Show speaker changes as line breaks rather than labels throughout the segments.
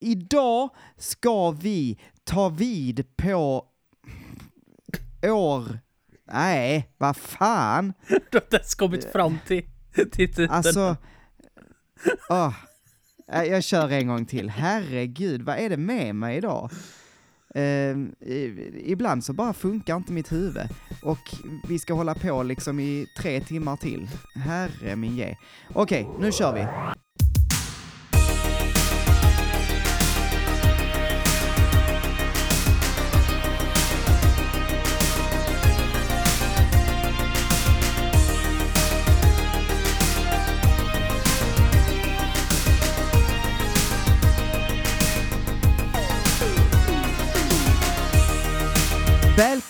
Idag ska vi ta vid på år... Nej, vad fan.
Du har inte ens kommit fram till, till titeln.
Alltså... Nej, Jag kör en gång till. Herregud, vad är det med mig idag? Eh, ibland så bara funkar inte mitt huvud. Och vi ska hålla på liksom i tre timmar till. Herre min ge. Okej, nu kör vi.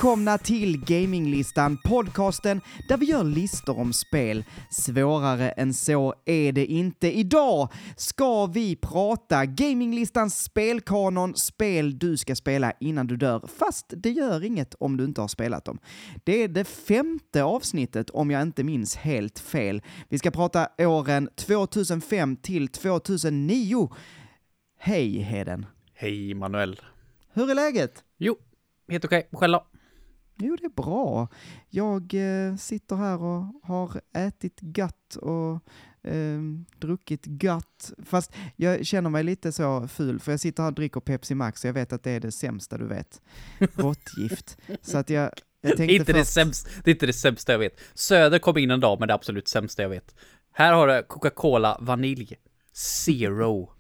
Välkomna till Gaminglistan, podcasten där vi gör listor om spel. Svårare än så är det inte. Idag ska vi prata Gaminglistans spelkanon, spel du ska spela innan du dör, fast det gör inget om du inte har spelat dem. Det är det femte avsnittet om jag inte minns helt fel. Vi ska prata åren 2005 till 2009. Hej Heden!
Hej Manuel.
Hur är läget?
Jo, helt okej. Själv då?
Jo, det är bra. Jag eh, sitter här och har ätit gött och eh, druckit gött. Fast jag känner mig lite så ful, för jag sitter här och dricker Pepsi Max och jag vet att det är det sämsta du vet. Råttgift. så att jag, jag
Det är,
tänkte
inte det,
först...
sämst, det är inte det sämsta jag vet. Söder kom in en dag med det absolut sämsta jag vet. Här har du Coca-Cola vanilj. Zero.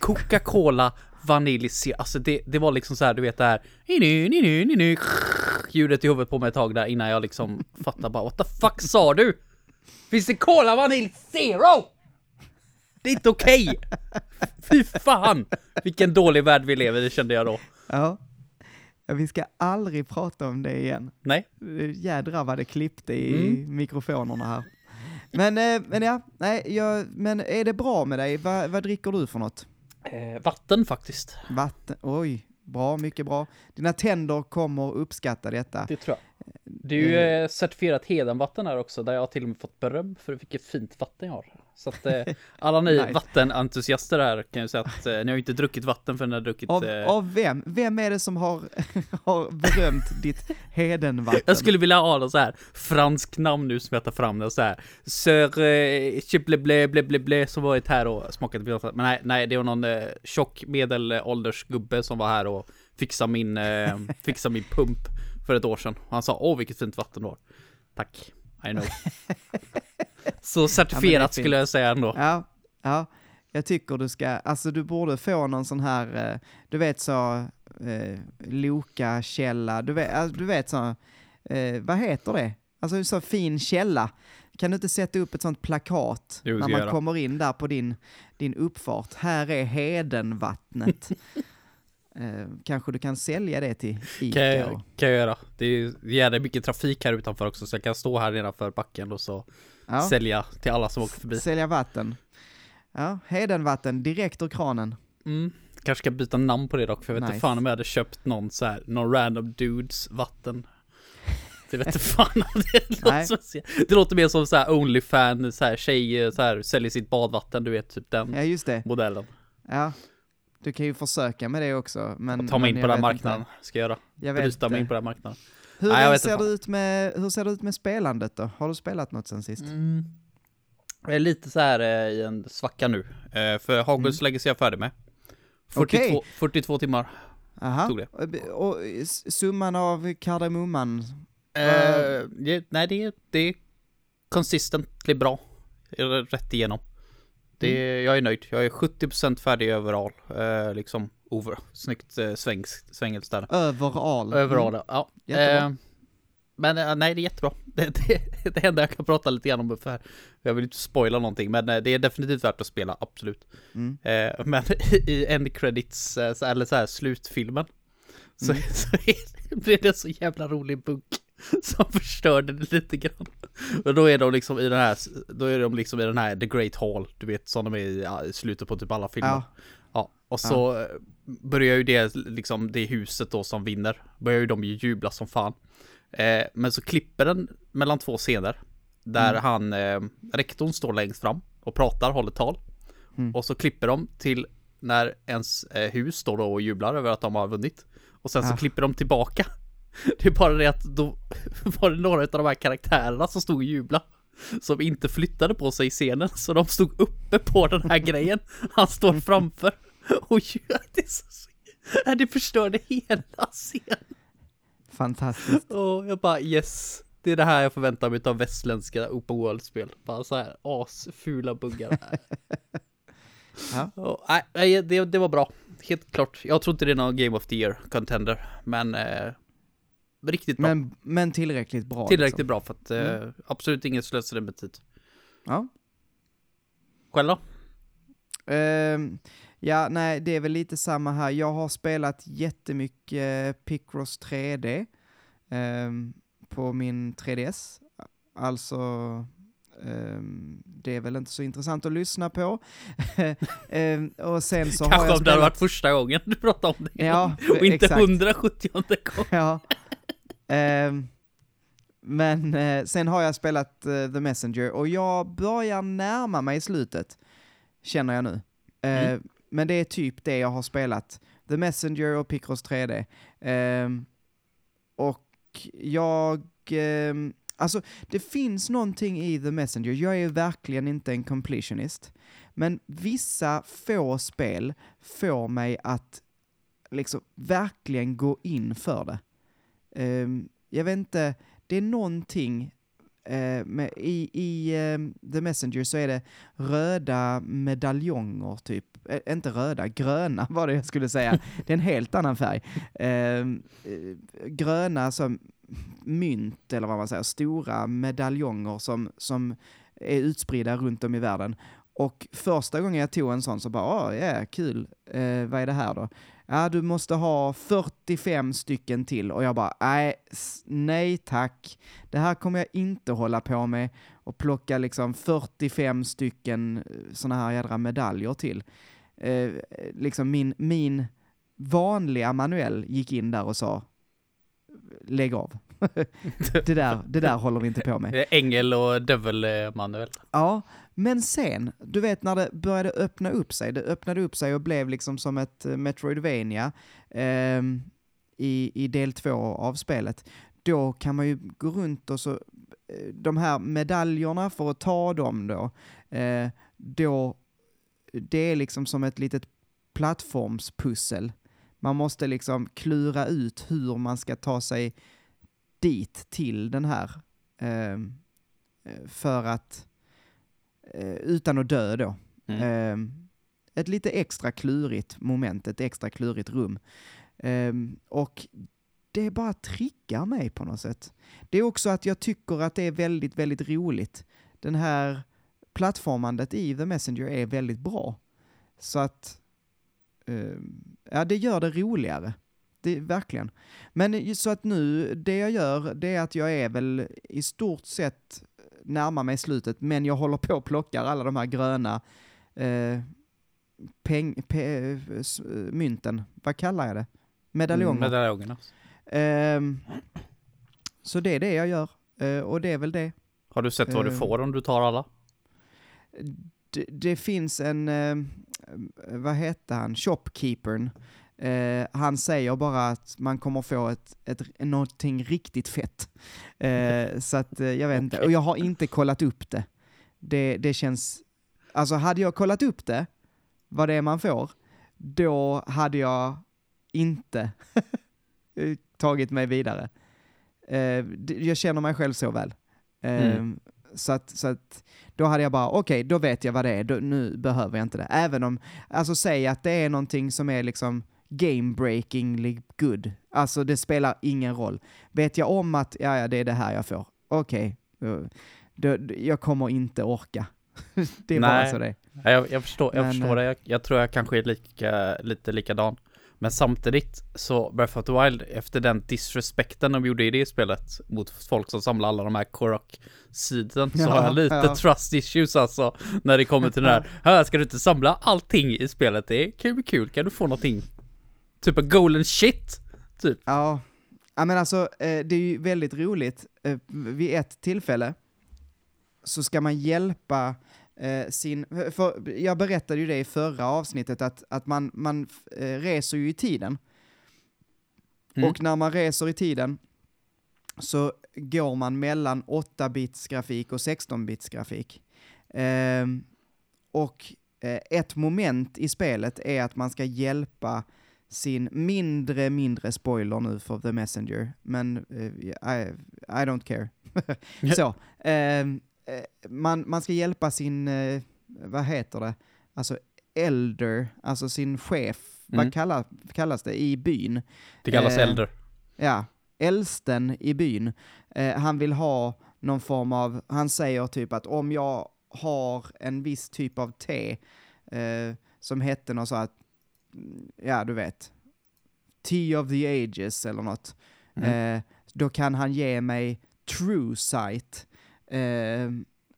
Coca-Cola vanilj. Alltså det, det var liksom så här, du vet det här. Ni, ni, ni, ni, ni, ljudet i huvudet på mig ett tag där innan jag liksom fattar bara what the fuck sa du? Finns det Cola vanilj zero? Det är inte okej! Fy fan! Vilken dålig värld vi lever i kände jag då.
Ja. Ja, Vi ska aldrig prata om det igen.
Nej,
Jädrar vad det klippte i
Mm.
mikrofonerna här. Men, eh, men ja, nej, jag, men är det bra med dig? Va, vad dricker du för något?
Eh, vatten faktiskt.
Vatten, oj, bra, mycket bra. Dina tänder kommer uppskatta detta.
Det tror Det är ju eh, certifierat Hedenvatten här också, där jag till och med fått beröm för vilket fint vatten jag har. Så att eh, alla ni
Nice.
vattenentusiaster här kan ju säga att eh, ni har ju inte druckit vatten för ni har druckit...
Av,
Eh,
av vem? Vem är det som har, har berömt ditt hedenvatten?
jag skulle vilja ha något så här fransk namn nu som jag tar fram det så här. Sir eh, Chible ble ble ble som varit här och smakat vatten. Men nej, nej, det var någon eh, tjock medelålders gubbe som var här och fixade min, eh, fixade min pump för ett år sedan. Och han sa åh vilket fint vatten du har. Tack, I know. Så certifierat
fint.
skulle jag säga ändå.
Ja, ja. Jag tycker du ska, alltså du borde få någon sån här, eh, du vet så, eh, Loka-källa, du vet, alltså, du vet så, eh, vad heter det? Alltså så fin källa. Kan du inte sätta upp ett sånt plakat
Jo,
när man
göra.
kommer in där på din, din uppfart? Här är Hedenvattnet. eh, kanske du kan sälja det till
Kan
Ica?
jag,
och-
kan jag göra. Det är jävligt mycket trafik här utanför också så jag kan stå här nedanför backen och så
ja.
sälja till alla som åker förbi.
Sälja vatten. Ja, Hedenvatten, direkt ur kranen.
Mm. Kanske ska byta namn på det dock, för jag vet inte
Nice.
fan om jag hade köpt någon så här, någon random dudes vatten. Det vet inte fan det låter. Det låter mer som så här Onlyfan, så här tjej så här säljer sitt badvatten, du vet typ den
Ja, just det.
modellen.
Ja. Du kan ju försöka med det också. Men,
Ta mig
men
in på
jag
den marknaden,
inte.
ska jag göra.
Jag vet
Bryta mig in på den marknaden.
Hur,
Nej, jag
ser det ut med, hur ser det ut med spelandet då? Har du spelat något sen sist?
Mm. Jag är lite så här eh, i en svacka nu. Eh, för Hogwarts Legacy är jag färdig med. 42,
Mm. Okej.
42 timmar.
Aha.
tog det.
Och, och s- summan av kardemumman?
Eh, det, nej, det, är- det är consistently bra. Rätt igenom. Det, Jag är nöjd. Jag är 70% färdig överall. Eh, liksom over. Snyggt eh, svängs, svängelskt där.
Överall?
Överall,
Mm.
ja. Eh, men eh, nej, det är jättebra. Det, det, det enda jag kan prata lite grann om för jag vill inte spoila någonting, men eh, det är definitivt värt att spela, absolut.
Mm.
Eh, men i end credits, eh, eller så här slutfilmen, så,
Mm.
så är, blir det så jävla rolig bugg som förstörde det lite grann. Och då är de liksom i den här, då är de liksom i den här The Great Hall, du vet som de är i, ja, i slutet på typ alla filmer.
Ja.
Ja, och så eh, börjar ju det, liksom det huset då som vinner, börjar ju de ju jubla som fan. Eh, men så klipper den mellan två scener, där
Mm.
han, eh, rektorn står längst fram och pratar, håller tal.
Mm.
Och så klipper de till när ens eh, hus står då och jublar över att de har vunnit. Och sen så klipper de tillbaka. Det är bara det att då var det några av de här karaktärerna som stod och jublade. Som inte flyttade på sig i scenen, så de stod uppe på den här grejen. Han står framför. Och det så... Det förstörde hela scenen.
Fantastiskt.
Och jag bara yes. Det är det här jag förväntar mig av västländska open world-spel. Bara så här asfula buggar.
Ja.
Och, nej, nej, det, det var bra. Helt klart. Jag tror inte det är någon Game of the Year contender. Men eh, riktigt bra.
Men, men tillräckligt bra.
Tillräckligt
liksom.
bra för att eh, absolut inget slösade med tid.
Ja.
Själv då?
Ehm, ja, nej, det är väl lite samma här. Jag har spelat jättemycket Picross 3D ehm, på min 3DS. Alltså, ehm, det är väl inte så intressant att lyssna på. Och sen så har
Kanske
jag
om det hade
spelat...
varit första gången du pratade om det.
Ja,
Och inte
exakt.
170 gång.
Ja. Ehm, men eh, sen har jag spelat eh, The Messenger och jag börjar närma mig slutet, känner jag nu.
Mm.
Men det är typ det jag har spelat. The Messenger och Picross 3D. Ehm, och jag... ehm, alltså, det finns någonting i The Messenger. Jag är verkligen inte en completionist. Men vissa få spel får mig att liksom verkligen gå in för det. Ehm, jag vet inte, det är någonting eh, med, i, i ehm, The Messenger så är det röda medaljonger typ. Eh, inte röda, gröna var det jag skulle säga. Det är en helt annan färg. Ehm, eh, gröna som mynt, eller vad man säger, stora medaljonger som, som är utspridda runt om i världen. Och första gången jag tog en sån så bara, åh, ja, kul, eh, vad är det här då? Ja, du måste ha 45 stycken till. Och jag bara, nej, nej tack. Det här kommer jag inte hålla på med. Och plocka liksom 45 stycken eh, sådana här jädra medaljer till. Eh, liksom min, min vanliga manuell gick in där och sa, lägg av det, där, det där håller vi inte på med.
Ängel och Devil eh, Manuel.
Ja, men sen, du vet när det började öppna upp sig, det öppnade upp sig och blev liksom som ett eh, Metroidvania ehm, i, i del två av spelet. Då kan man ju gå runt och så, eh, de här medaljerna för att ta dem då, eh, då, det är liksom som ett litet plattformspussel. Man måste liksom klura ut hur man ska ta sig dit till den här ehm, eh, för att eh, utan att dö då.
Mm.
Ehm, ett lite extra klurigt moment, ett extra klurigt rum. Ehm, och det bara triggar mig på något sätt. Det är också att jag tycker att det är väldigt, väldigt roligt. Den här plattformandet i The Messenger är väldigt bra. Så att, ehm, ja det gör det roligare. Det, verkligen. Men så att nu, det jag gör, det är att jag är väl i stort sett närmar mig slutet, men jag håller på och plockar alla de här gröna eh, peng, pe, mynten. Vad kallar jag det? Medaljonger.
Medaljongerna.
Ehm, så det är det jag gör. Eh, och det är väl det.
Har du sett vad du
Eh.
får om du tar alla?
det, det finns en, eh, vad heter han, shopkeepern. Eh, han säger bara att man kommer få ett, ett, någonting riktigt fett. Eh, så att eh, jag vet inte, och jag har inte kollat upp det. det. Det känns, alltså hade jag kollat upp det, vad det är man får, då hade jag inte tagit mig vidare. Eh, jag känner mig själv så väl. Eh,
Mm.
Så att, så att då hade jag bara, okej, då vet jag vad det är, då, nu behöver jag inte det. Även om, alltså säg att det är någonting som är liksom game breaking good. Alltså det spelar ingen roll. Vet jag om att, ja, ja det är det här jag får, okej, då- då, jag kommer inte orka. det är bara
Nej.
så det är.
Ja, Jag, jag förstår, jag
Men,
förstår
eh,
det. Jag, jag tror jag kanske är lika, lite likadan. Men samtidigt så Breath of the Wild, efter den disrespekten de gjorde i det spelet mot folk som samlar alla de här Korok-siden, så
Ja,
har jag lite
ja.
trust issues alltså. När det kommer till den här, här ska du inte samla allting i spelet, det ju bli kul, kan du få någonting? Typ en golden shit, typ.
Ja, ja men alltså eh, det är ju väldigt roligt. Eh, vid ett tillfälle så ska man hjälpa eh, sin, för jag berättade ju det i förra avsnittet att, att man, man eh, reser ju i tiden.
Mm.
Och när man reser i tiden så går man mellan 8-bits grafik och 16-bits grafik. Ehm, och eh, ett moment i spelet är att man ska hjälpa sin mindre, mindre spoiler nu för The Messenger, men eh, I, I don't care. Så, eh, man, man ska hjälpa sin, eh, vad heter det, alltså elder, alltså sin chef,
Mm.
vad kallas, kallas det, i byn.
Det kallas äldre.
Ja, äldsten i byn. Han vill ha någon form av, han säger typ att om jag har en viss typ av te som hette något så att, ja du vet, Tea of the Ages eller något,
Mm.
eh, då kan han ge mig True Sight. Eh,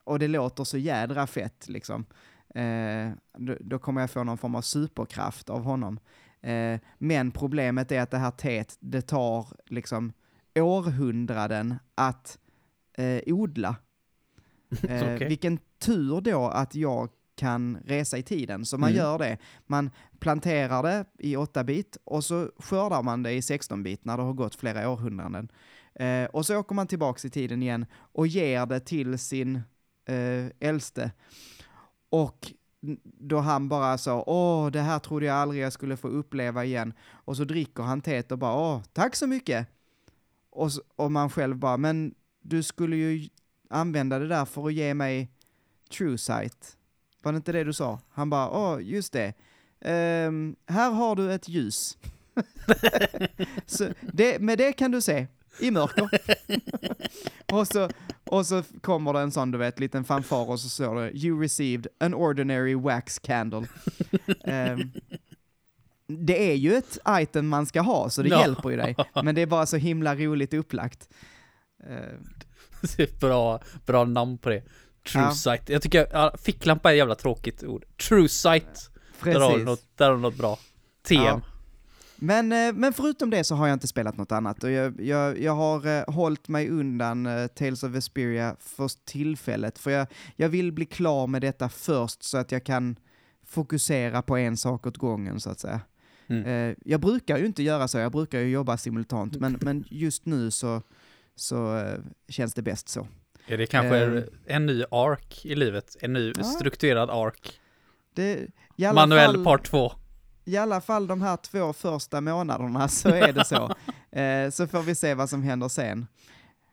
och det låter så jädra fett liksom. Eh, då, då kommer jag få någon form av superkraft av honom. Eh, men problemet är att det här teet, det tar liksom århundraden att eh, odla. Eh,
Okej.
Vilken tur då att jag kan resa i tiden, så man
Mm.
gör det. Man planterar det i 8-bit och så skördar man det i 16-bit när det har gått flera århundraden. Eh, och så åker man tillbaks i tiden igen och ger det till sin eh, äldste. Och då han bara sa åh, det här trodde jag aldrig jag skulle få uppleva igen. Och så dricker han teet och bara åh, tack så mycket. Och, s- och man själv bara, men du skulle ju använda det där för att ge mig true sight. Var det inte det du sa? Han bara, åh, just det. Ehm, här har du ett ljus. så det, med det kan du se i mörker. och, så, och så kommer det en sån, du vet, liten fanfar och så står det You received an ordinary wax candle. Ehm, det är ju ett item man ska ha, så det
Ja.
hjälper ju dig. Men det är bara så himla roligt upplagt.
Är bra, bra namn på det. True
Ja.
sight. Jag tycker, ja, ficklampa är ett jävla tråkigt ord. True sight. Där har, du
precis.
något, där har du något bra. TM.
Ja. Men, eh, men förutom det så har jag inte spelat något annat och jag, jag, jag har eh, hållit mig undan eh, Tales of Vesperia för tillfället för jag, jag vill bli klar med detta först så att jag kan fokusera på en sak åt gången så att säga.
Mm.
Jag brukar ju inte göra så, jag brukar ju jobba simultant men, men just nu så, så känns det bäst så.
Är det kanske
Ehm.
en ny ark i livet? En ny
Ja.
strukturerad ark?
Det,
Manuell
fall,
part 2.
I alla fall de här två första månaderna så är det så. eh, så får vi se vad som händer sen.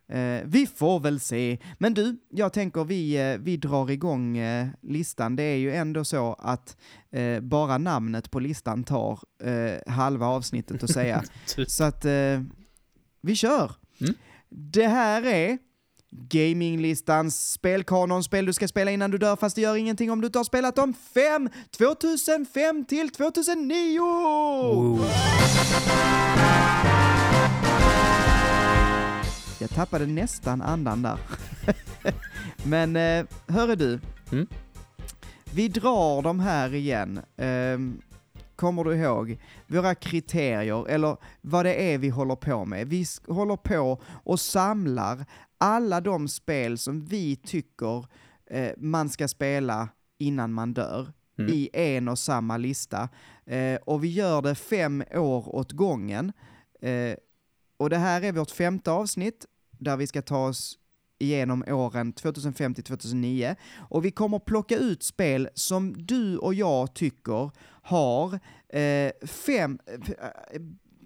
Eh, vi får väl se. Men du, jag tänker vi, eh, vi drar igång eh, listan. Det är ju ändå så att eh, bara namnet på listan tar eh, halva avsnittet att säga.
Typ.
så att eh, vi kör.
Mm.
Det här är Gaminglistans spelkanon, spel du ska spela innan du dör fast det gör ingenting om du inte har spelat dem 5, 2005 till 2009!
Oh.
Jag tappade nästan andan där. Men eh, hörru du,
Mm.
vi drar de här igen. Ehm, kommer du ihåg våra kriterier, eller vad det är vi håller på med? Vi håller på och samlar alla de spel som vi tycker eh, man ska spela innan man dör
Mm.
i en och samma lista. Eh, och vi gör det fem år åt gången. Eh, och det här är vårt femte avsnitt där vi ska ta oss igenom åren 2005 till 2009. Och vi kommer plocka ut spel som du och jag tycker har eh, fem, eh,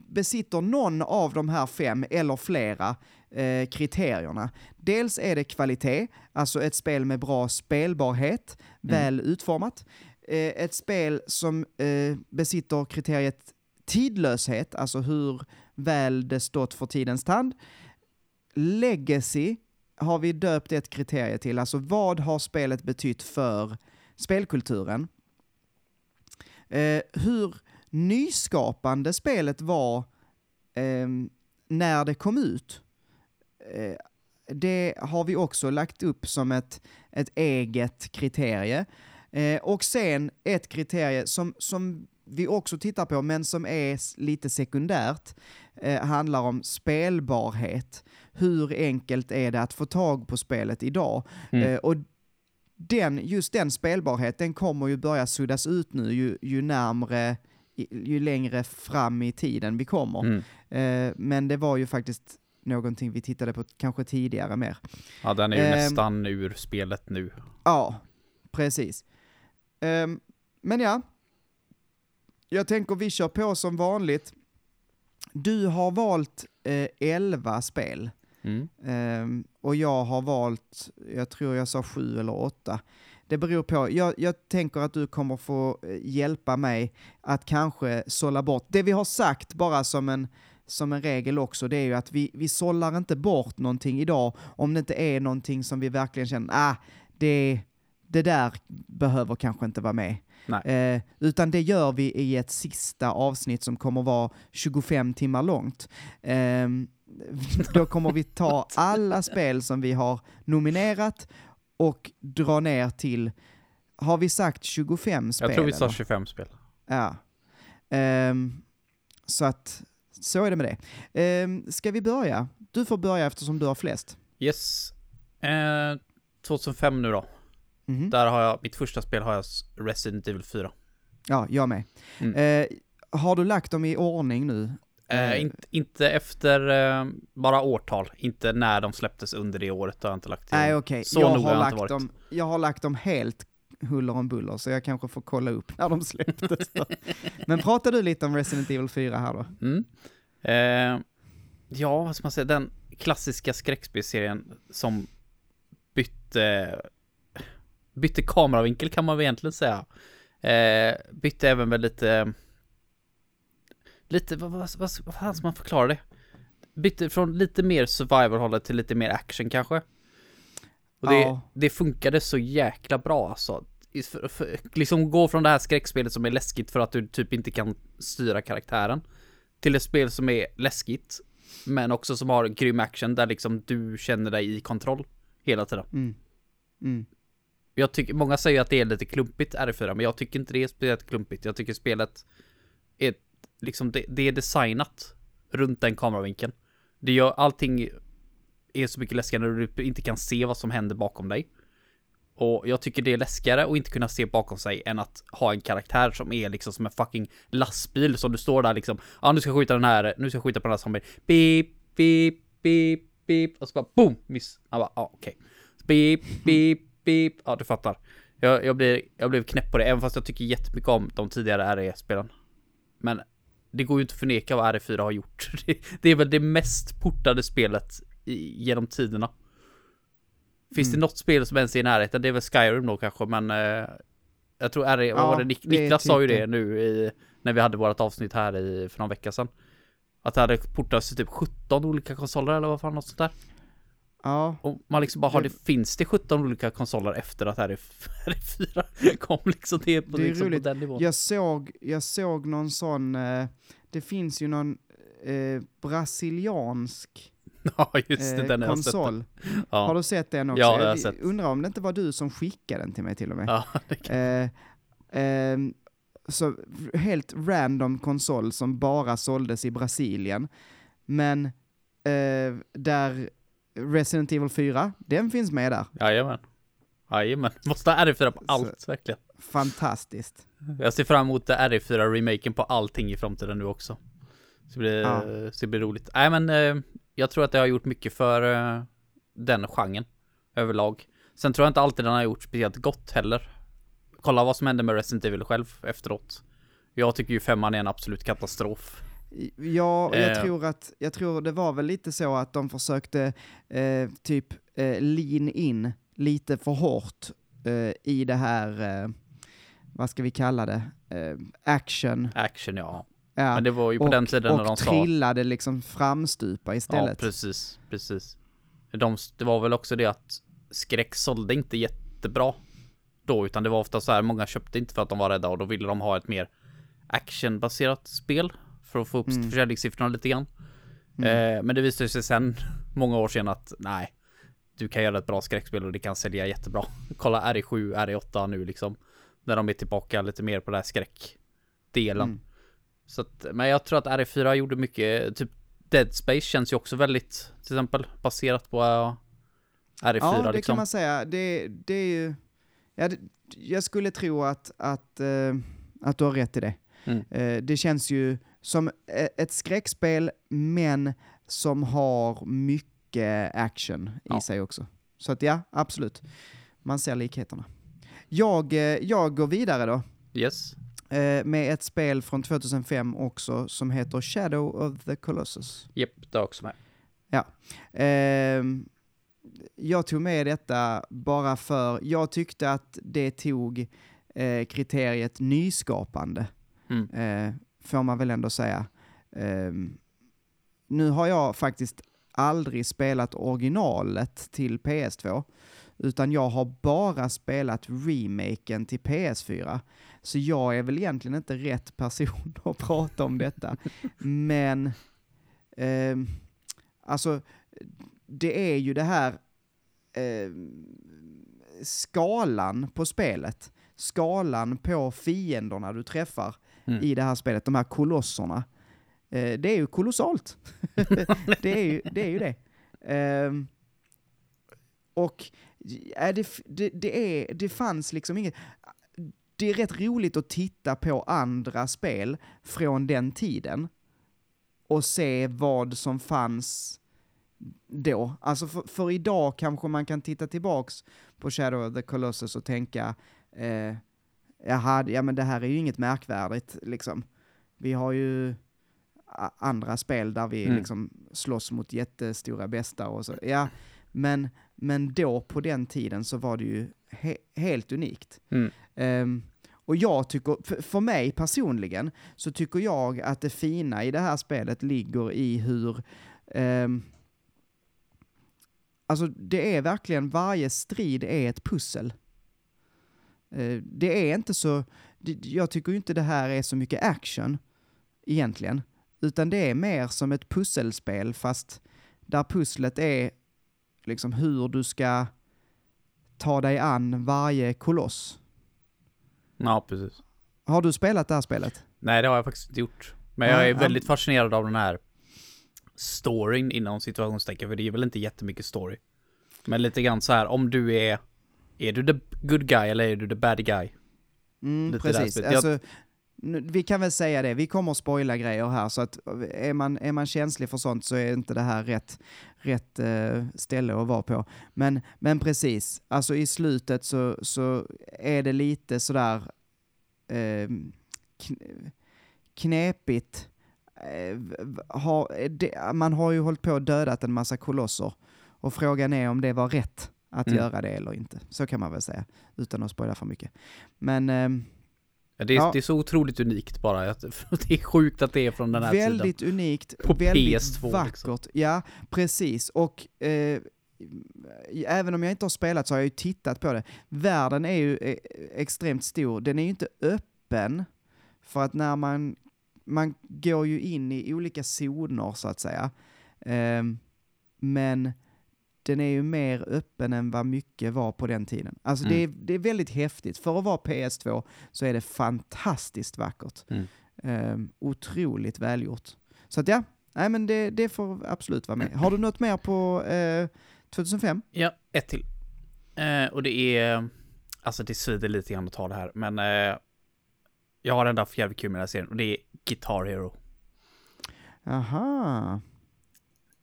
besitter någon av de här fem eller flera eh, kriterierna. Dels är det kvalitet, alltså ett spel med bra spelbarhet, väl utformat. Eh, ett spel som eh, besitter kriteriet tidlöshet, alltså hur väl det stått för tidens tand. Legacy har vi döpt ett kriterie till, alltså vad har spelet betytt för spelkulturen? Eh, hur nyskapande spelet var ehm, när det kom ut. Eh, det har vi också lagt upp som ett, ett eget kriterie. Eh, och sen ett kriterie som, som vi också tittar på, men som är lite sekundärt, eh, handlar om spelbarhet. Hur enkelt är det att få tag på spelet idag?
Mm.
Eh, och den, just den spelbarheten kommer ju börja suddas ut nu ju, ju närmre, ju längre fram i tiden vi kommer.
Mm.
Eh, men det var ju faktiskt någonting vi tittade på kanske tidigare mer.
Ja, den är ju
Ehm.
nästan ur spelet nu.
Ja, precis. Ehm, men ja, jag tänker vi kör på som vanligt. Du har valt eh, 11 spel.
Mm.
Ehm, och jag har valt, jag tror jag sa sju eller åtta. Det beror på, jag, jag tänker att du kommer få eh, hjälpa mig att kanske sålla bort. Det vi har sagt bara som en, som en regel också, det är ju att vi, vi sållar inte bort någonting idag om det inte är någonting som vi verkligen känner, ah, det, det där behöver kanske inte vara med. Eh, utan det gör vi i ett sista avsnitt som kommer vara 25 timmar långt. Ehm, då kommer vi ta alla spel som vi har nominerat och dra ner till, har vi sagt 25 spel?
Jag tror vi sa
eller?
25 spel.
Ja. Ehm, så att, så är det med det. Um, ska vi börja? Du får börja eftersom du har flest.
Yes. Eh, 2005 nu då.
Mhm.
Där har jag, mitt första spel har jag Resident Evil 4.
Ja, jag med.
Mm.
Eh, har du lagt dem i ordning nu?
Eh,
Eh.
inte, inte efter eh, bara årtal, inte när de släpptes under det året har jag inte lagt till.
Nej, okej.
Så
Jag,
noga
har
har jag inte
lagt
varit.
dem, jag har lagt dem helt huller om buller, så jag kanske får kolla upp när de släpptes. Men pratar du lite om Resident Evil 4 här då?
Mm. Eh, ja, vad ska man säga, den klassiska skräckspelserien som bytte, bytte kameravinkel kan man väl egentligen säga. Eh, bytte även väl lite, lite, vad, vad, vad, vad fan ska man förklara det? Bytte från lite mer survival-hållet till lite mer action kanske. Och det,
Ja.
det funkade så jäkla bra alltså. För, för, liksom gå från det här skräckspelet som är läskigt för att du typ inte kan styra karaktären. Till ett spel som är läskigt. Men också som har grym action där liksom du känner dig i kontroll. Hela tiden.
Mm. Mm.
Jag tycker, många säger att det är lite klumpigt R4, men jag tycker inte det är speciellt klumpigt. Jag tycker spelet är liksom, det, det är designat runt den kameravinkeln. Det gör, allting är så mycket läskigare när du typ inte kan se vad som händer bakom dig. Och jag tycker det är läskigare att inte kunna se bakom sig än att ha en karaktär som är liksom som en fucking lastbil som du står där liksom. Ja, nu ska jag skjuta den här, nu ska jag skjuta på den här zombien. Beep, beep, beep, beep. Och så bara boom, miss. Han bara, ja okej. Beep, beep, beep. Ja, du fattar. Jag, jag, blir, jag blev knäpp på det, även fast jag tycker jättemycket om de tidigare RE-spelen. Men det går ju inte att förneka vad RE4 har gjort. Det, det är väl det mest portade spelet i, genom tiderna. Finns
Mm.
det något spel som ens är i närheten? Det är väl Skyrim då kanske, men eh, jag tror RE, vad
Ja,
var det? Nik-
är
Niklas
typ
sa ju
det.
det nu i, när vi hade vårt avsnitt här i, för någon vecka sedan. Att det hade portats till typ 17 olika konsoler eller vad fan något sånt där.
Ja,
Och man liksom bara, har
Det-
finns det 17 olika konsoler efter att RE4 kom liksom? Det är på,
Det är
liksom på
roligt.
den nivån.
jag såg, jag såg någon sån, eh, det finns ju någon eh, brasiliansk
Ja, just det,
eh,
den har jag
konsol.
Ja.
Har du sett den också?
Ja, har jag sett.
undrar om det inte var du som skickade den till mig till och med.
Ja.
Eh, ehm, så helt random konsol som bara såldes i Brasilien. Men eh, där Resident Evil 4, den finns med där.
Jajamän. Jajamän. Måste ha RE4 på allt, verkligen.
Fantastiskt.
Jag ser fram emot RE4-remaken på allting i framtiden nu också. Så det blir,
Ja.
så det blir roligt. Nej men, eh, jag tror att det har gjort mycket för eh, den genren överlag. Sen tror jag inte alltid den har gjort speciellt gott heller. Kolla vad som hände med Resident Evil själv efteråt. Jag tycker ju femman är en absolut katastrof.
Ja, och jag
Eh.
tror att, jag tror det var väl lite så att de försökte eh, typ eh, lean in lite för hårt eh, i det här, eh, vad ska vi kalla det, eh, action.
Action ja.
Ja.
Men det var ju på den tiden när de
och
sa...
trillade liksom framstupa
Ja,
istället.
precis, precis. De, det var väl också det att skräck sålde inte jättebra då, utan det var ofta så här, många köpte inte för att de var rädda och då ville de ha ett mer actionbaserat spel för att få upp
Mm.
försäljningssiffrorna lite grann.
Mm.
Eh, men det visade sig sen, många år sedan, att nej, du kan göra ett bra skräckspel och det kan sälja jättebra. Kolla RE7, RE8 nu liksom, när de är tillbaka lite mer på den här skräckdelen.
Mm.
Så att, men jag tror att RE4 gjorde mycket, typ Dead Space känns ju också väldigt, till exempel, baserat på uh, RE4
Ja, det
liksom.
kan man säga. Det, det är ju ja, det, jag skulle tro att, att, eh, att du har rätt i det.
Mm.
Eh, det känns ju som e- ett skräckspel, men som har mycket action i
Ja.
sig också. Så att ja, absolut. Man ser likheterna. Jag, eh, jag går vidare då.
Yes.
Eh, med ett spel från 2005 också som heter Shadow of the Colossus.
Japp, det är också med.
Ehm, jag tog med detta bara för jag tyckte att det tog eh, kriteriet nyskapande,
Mm.
eh, får man väl ändå säga. Ehm, nu har jag faktiskt aldrig spelat originalet till PS2, utan jag har bara spelat remaken till PS4. Så jag är väl egentligen inte rätt person att prata om detta. Men, ehm, alltså, det är ju det här eh, skalan på spelet, skalan på fienderna du träffar
Mm.
i det här spelet, de här kolosserna. Eh, det är ju kolossalt. det, är ju, det är ju det. Ehm, och äh, det, det, det, är, det fanns liksom inget... Det är rätt roligt att titta på andra spel från den tiden och se vad som fanns då. Alltså för, för idag kanske man kan titta tillbaks på Shadow of the Colossus och tänka eh, jaha, ja men det här är ju inget märkvärdigt liksom. Vi har ju andra spel där vi
Mm.
liksom slåss mot jättestora bästar och så. Ja, men, men då på den tiden så var det ju he helt unikt.
Mm.
Ehm, och jag tycker, för, för mig personligen, så tycker jag att det fina i det här spelet ligger i hur ehm, Alltså det är verkligen, varje strid är ett pussel. Eh, det är inte så, det, jag tycker inte det här är så mycket action egentligen, utan det är mer som ett pusselspel fast där pusslet är liksom hur du ska ta dig an varje koloss.
Ja, precis.
Har du spelat det här spelet?
Nej, det har jag faktiskt inte gjort. Men jag är väldigt fascinerad av den här storyn inom situationstecken, för det är väl inte jättemycket story. Men lite grann så här, om du är... Är du the good guy eller är du the bad guy?
Mm, precis.
Jag-
Alltså, vi kan väl säga det, vi kommer att spoila grejer här, så att är man, är man känslig för sånt så är inte det här rätt, rätt eh, ställe att vara på. Men, men precis, alltså i slutet så, så är det lite sådär eh, kn- knepigt. Eh, har, det, man har ju hållit på och dödat en massa kolosser och frågan är om det var rätt att
Mm.
göra det eller inte. Så kan man väl säga, utan att spoila för mycket. Men ehm,
Ja, det, är,
Ja.
det är så otroligt unikt bara. Det är sjukt att det är från den här tiden.
väldigt unikt,
På
väldigt
PS2
vackert.
liksom.
Ja, precis. Och eh, även om jag inte har spelat så har jag ju tittat på det. Världen är ju eh, extremt stor. Den är ju inte öppen, för att när man, man går ju in i olika zoner så att säga. Ehm, men den är ju mer öppen än vad mycket var på den tiden. Alltså det, är,
Mm.
det är väldigt häftigt. För att vara PS2 så är det fantastiskt vackert.
Mm.
Ehm, otroligt välgjort. Så att ja, nej men det, det får absolut vara med. Har du något mer på eh, 2005?
Ja, ett till. Eh, och det är... Alltså det svider lite grann att ta det här, men... Eh, jag har ändå haft jävligt kul med den här serien och det är Guitar Hero.
Aha.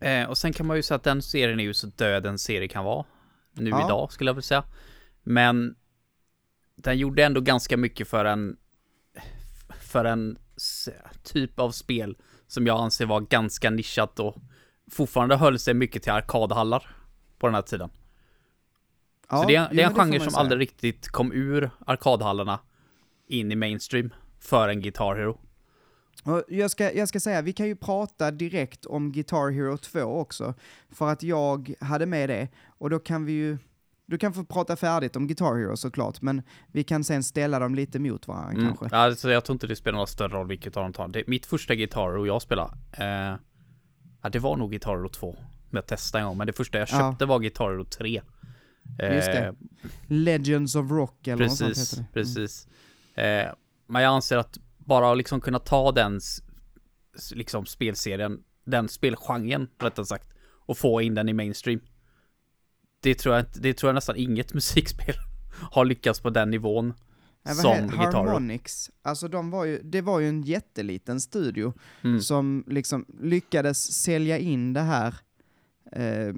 Eh, och sen kan man ju säga att den serien är ju så död en serie kan vara. Nu
Ja.
idag skulle jag vilja säga. Men den gjorde ändå ganska mycket för en för en typ av spel som jag anser var ganska nischat och fortfarande höll sig mycket till arkadhallar på den här tiden.
Ja,
så det är, det är en genre som aldrig riktigt kom ur arkadhallarna in i mainstream för en Guitar Hero.
Jag, ska, jag ska säga, vi kan ju prata direkt om Guitar Hero 2 också, för att jag hade med det, och då kan vi ju, du kan få prata färdigt om Guitar Hero såklart, men vi kan sen ställa dem lite mot varandra
Mm.
kanske.
Alltså, jag tror inte det spelar någon större roll vilket av dem tar. Det, mitt första Guitar Hero jag spelade, eh, ja, det var nog Guitar Hero 2. Med att testa en gång, men det första jag
Ja.
köpte var Guitar Hero 3. Eh,
Just det. Legends of Rock eller något sånt
Precis,
heter det. Mm.
precis. Eh, men jag anser att bara att liksom kunna ta den liksom spelserien, den spelgenren rättare sagt, och få in den i mainstream. Det tror jag, det tror jag nästan inget musikspel har lyckats på den nivån
Ja,
som.
Harmonix, alltså de var ju, det var ju en jätteliten studio
Mm.
som liksom lyckades sälja in det här. Eh,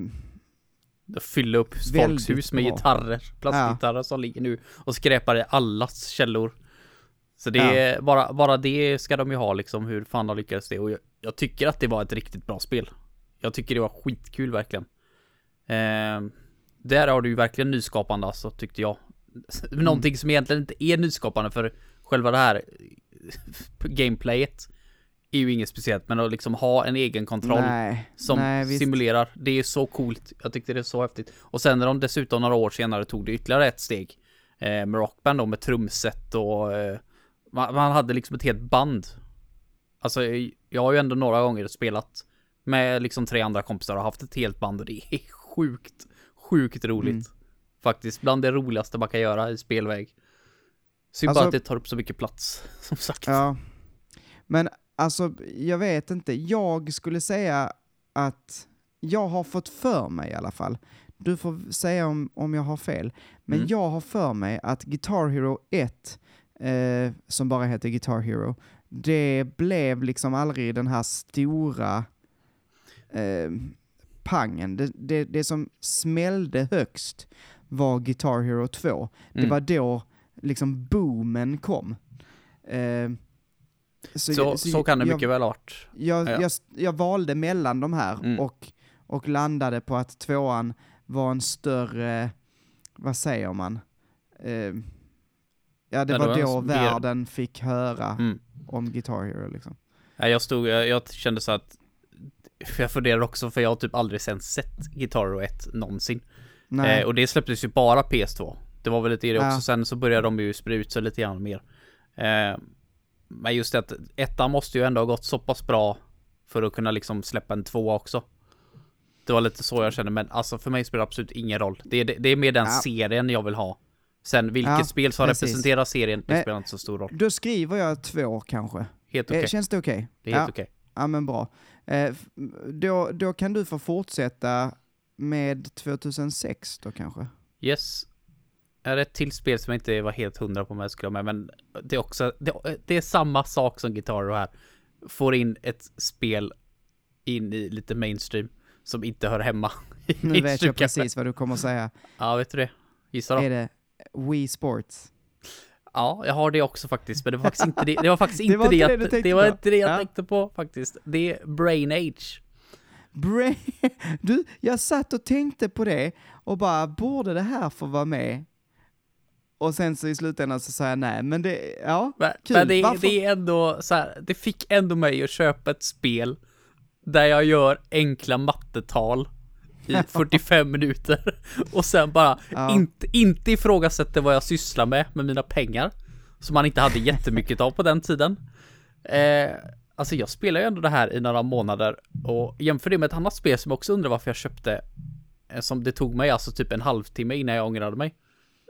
Fylla upp folks hus med
bra.
gitarrer, plastgitarrer som ligger nu och skräpar i allas källor. Så det är, bara, bara det ska de ju ha liksom, hur fan de lyckades det. Och jag, jag tycker att det var ett riktigt bra spel. Jag tycker det var skitkul verkligen. Eh, där har du ju verkligen nyskapande alltså, tyckte jag. Någonting som egentligen inte är nyskapande för själva det här gameplayet är ju inget speciellt, men att liksom ha en egen kontroll
nej,
som
nej,
simulerar. Det är så coolt. Jag tyckte det är så häftigt. Och sen när de dessutom några år senare tog det ytterligare ett steg eh, med Rockband då med trumset och eh, man, man hade liksom ett helt band. Alltså jag har ju ändå några gånger spelat med liksom tre andra kompisar och haft ett helt band och det är sjukt, sjukt roligt.
Mm.
Faktiskt bland det roligaste man kan göra i spelväg. Synd
Alltså-
bara att det tar upp så mycket plats, som sagt.
Ja. Men alltså, jag vet inte. Jag skulle säga att jag har fått för mig i alla fall. Du får säga om, om jag har fel. Men
Mm.
jag har för mig att Guitar Hero 1, eh, som bara heter Guitar Hero, det blev liksom aldrig den här stora eh, pangen. Det, det, det som smällde högst var Guitar Hero 2. Det
Mm.
var då liksom boomen kom. Eh,
Så, så, kan det
jag,
mycket väl varit.
Jag,
Ja.
jag, jag valde mellan de här
Mm.
och, och landade på att tvåan var en större, vad säger man? Eh, ja, det
Ja,
var då världen fick höra
Mm.
om Guitar Hero liksom.
Nej, jag stod, jag, jag kände så att jag funderar också, för jag har typ aldrig sen sett Guitar Hero 1 någonsin. Eh, och det släpptes ju bara PS2. Det var väl lite i det också,
Ja.
sen så började de ju sprida ut sig lite grann mer. Eh, men just det att ettan måste ju ändå ha gått så pass bra för att kunna liksom släppa en tvåa också. Det var lite så jag kände, men alltså för mig spelar det absolut ingen roll. Det är, det, det är mer den
Ja.
serien jag vill ha. Sen vilket
Ja,
spel som
precis.
representerar serien, det spelar inte så stor roll.
då skriver jag två kanske.
Helt
Eh,
okej.
Känns det okej?
Det är helt
ja,
okej.
ja, men bra. Eh, då, då kan du få fortsätta med 2006 då kanske?
Yes. Är det ett till spel som jag inte var helt hundra på om jag skulle ha med, men det är också, det, det är samma sak som Guitar här. Får in ett spel in i lite mainstream som inte hör hemma
Nu vet jag precis vad du kommer att säga.
Ja, vet du det? Gissa då.
Är det Wii Sports?
Ja, jag har det också faktiskt, men det var faktiskt inte det, det var faktiskt
Det
inte
var
det,
inte det
jag-
du
det,
tänkte
var
på.
inte det jag
Ja.
tänkte på faktiskt. Det är Brain Age.
Bra. Du, jag satt och tänkte på det och bara, borde det här få vara med? Och sen så i slutändan så sa jag nej, men det, ja,
Men,
Kul.
men det,
Varför-
det är ändå så här, det fick ändå mig att köpa ett spel där jag gör enkla mattetal i 45 minuter och sen bara
Ja.
inte, inte ifrågasätter vad jag sysslar med med mina pengar som man inte hade jättemycket av på den tiden. Eh, alltså jag spelar ju ändå det här i några månader och jämför det med ett annat spel som jag också undrar varför jag köpte eh, som det tog mig alltså typ en halvtimme innan jag ångrade mig.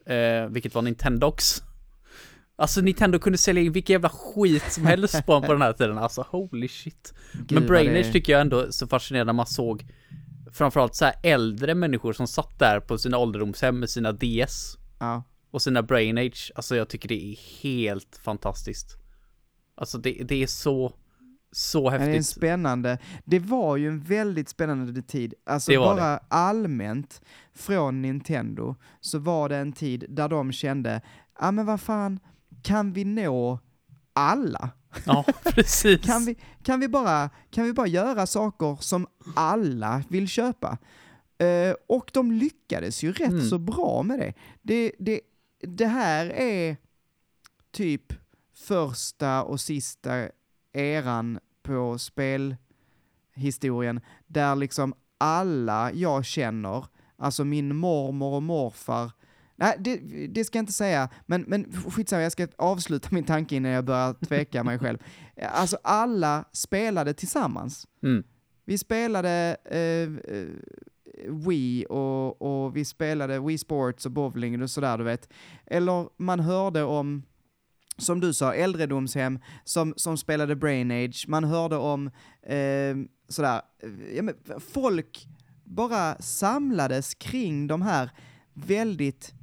Eh, vilket var Nintendox. Alltså Nintendo kunde sälja in vilken jävla skit som helst på, på den här tiden, alltså holy shit.
Gud,
Men
vad
Brain
det-
tycker jag ändå är så fascinerande när man såg framförallt så här äldre människor som satt där på sina ålderdomshem med sina DS
ja.
och sina Brain Age. Alltså jag tycker det är helt fantastiskt. Alltså det, det är så, så
Ja, Det är en
häftigt.
spännande, det var ju en väldigt spännande tid. Alltså
Det var
bara allmänt från Nintendo så var det en tid där de kände, ja men vad fan, kan vi nå alla?
Ja, precis.
Kan vi, kan, vi bara, kan vi bara göra saker som alla vill köpa? Eh, och de lyckades ju rätt
Mm.
så bra med det. det. Det det här är typ första och sista eran på spelhistorien där liksom alla jag känner, alltså min mormor och morfar, Nej, det, det ska jag inte säga, men, men skitsamma, jag ska avsluta min tanke innan jag börjar tveka mig själv. Alltså alla spelade tillsammans.
Mm.
Vi spelade eh, eh, Wii och, och vi spelade Wii Sports och bowling och sådär du vet. Eller man hörde om, som du sa, äldredomshem som, som spelade Brain Age. Man hörde om eh, sådär, eh, ja, men folk bara samlades kring de här väldigt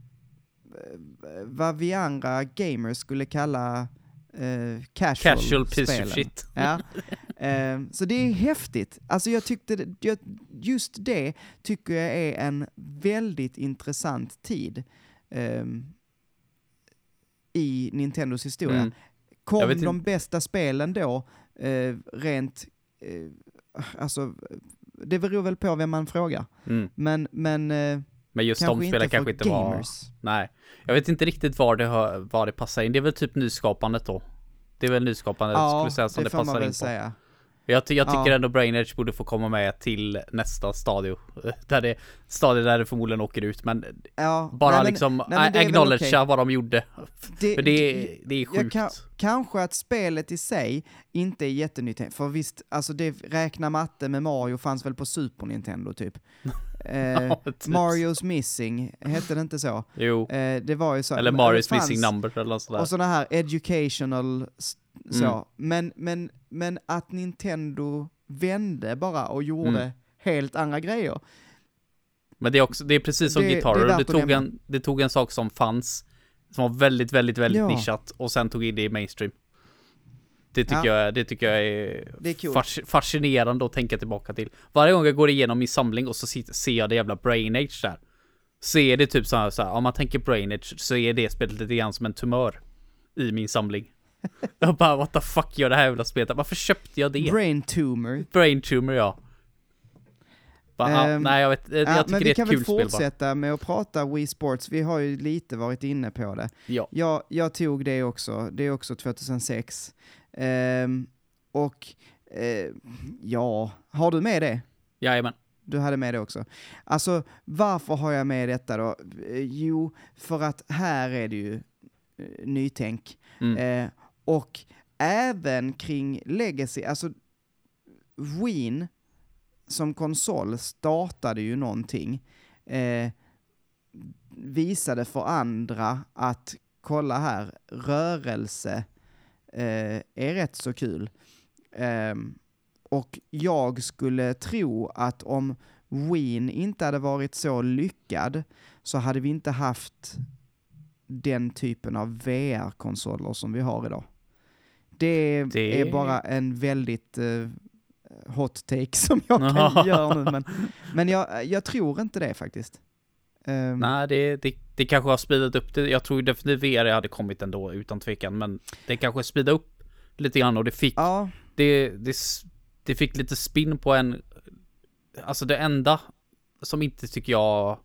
vad vi andra gamers skulle kalla eh, casual,
Casual piece
spelen.
of shit.
Ja. Eh, så det är häftigt. Alltså jag tyckte, just det tycker jag är en väldigt intressant tid ehm, i Nintendos historia.
Mm.
Kom de bästa spelen då, eh, rent, eh, alltså, det beror väl på vem man frågar.
Mm.
Men, men eh,
Men just
kanske
de spelen kanske inte var...
gamers.
Nej. Jag vet inte riktigt var det, var det passar in. Det är väl typ nyskapandet då. Det är väl nyskapandet skulle
Ja,
jag säga som
det
det, passar in på.
säga.
Jag, jag tycker
Ja.
ändå Brain Edge borde få komma med till nästa stadio. Där det, stadie där det förmodligen åker ut, men
Ja,
bara
nej, men-
liksom
nej, men
acknowledgea
okej.
vad de gjorde.
Det-
För det, det är sjukt.
kan, kanske att spelet i sig inte är jättenytt, för visst, alltså det räkna matte med Mario fanns väl på Super Nintendo typ. Eh,
typ
Marios Missing, hette det inte så?
Jo.
Eh, det var ju så.
Eller
det fanns-
Missing Number eller något sådär.
Och sådana här educational, så.
Mm.
Men, men, men att Nintendo vände bara och gjorde
Mm.
helt andra grejer.
Men det är också, det är precis som
Det- det värt
det,
att
tog en, det tog en sak som fanns, som var väldigt, väldigt, väldigt
Ja.
nischat och sen tog in det i mainstream. Det tycker,
Ja.
jag, det tycker jag är,
är
fasc- fascinerande att tänka tillbaka till. Varje gång jag går igenom min samling och så ser jag det jävla Brain Age där. Så är det typ så här, så här, om man tänker Brain Age så är det spelet lite grann som en tumör i min samling. jag bara, what the fuck gör det här jävla spelet? Varför köpte jag det?
Brain tumor.
Brain Tumor ja. Bara,
Ehm,
nej jag vet, jag
Ja,
tycker
men
det
vi
är ett
kan
kul
väl
spel bara.
fortsätta med att prata Wii Sports, vi har ju lite varit inne på det.
Ja.
Jag, jag tog det också, det är också 2006. Ehm, och eh, ja, har du med det?
Jajamän.
Du hade med det också. Alltså, varför har jag med detta då? Eh, Jo, för att här är det ju eh, nytänk.
Mm.
Och även kring Legacy, alltså Wien som konsol startade ju någonting. Eh, visade för andra att kolla här, rörelse eh, är rätt så kul. Ehm, och jag skulle tro att om Wien inte hade varit så lyckad så hade vi inte haft den typen av VR-konsoler som vi har idag. Det,
Det-
är bara en väldigt eh, hot take som jag kan göra nu, men, men jag, jag tror inte det faktiskt. Ehm,
Nej, det, det, det kanske har speedat upp det. Jag tror definitivt VR hade kommit ändå utan tvekan, men det kanske speedade upp lite grann och det fick,
Ja,
det, det, det fick lite spin på en, alltså det enda som inte tycker jag,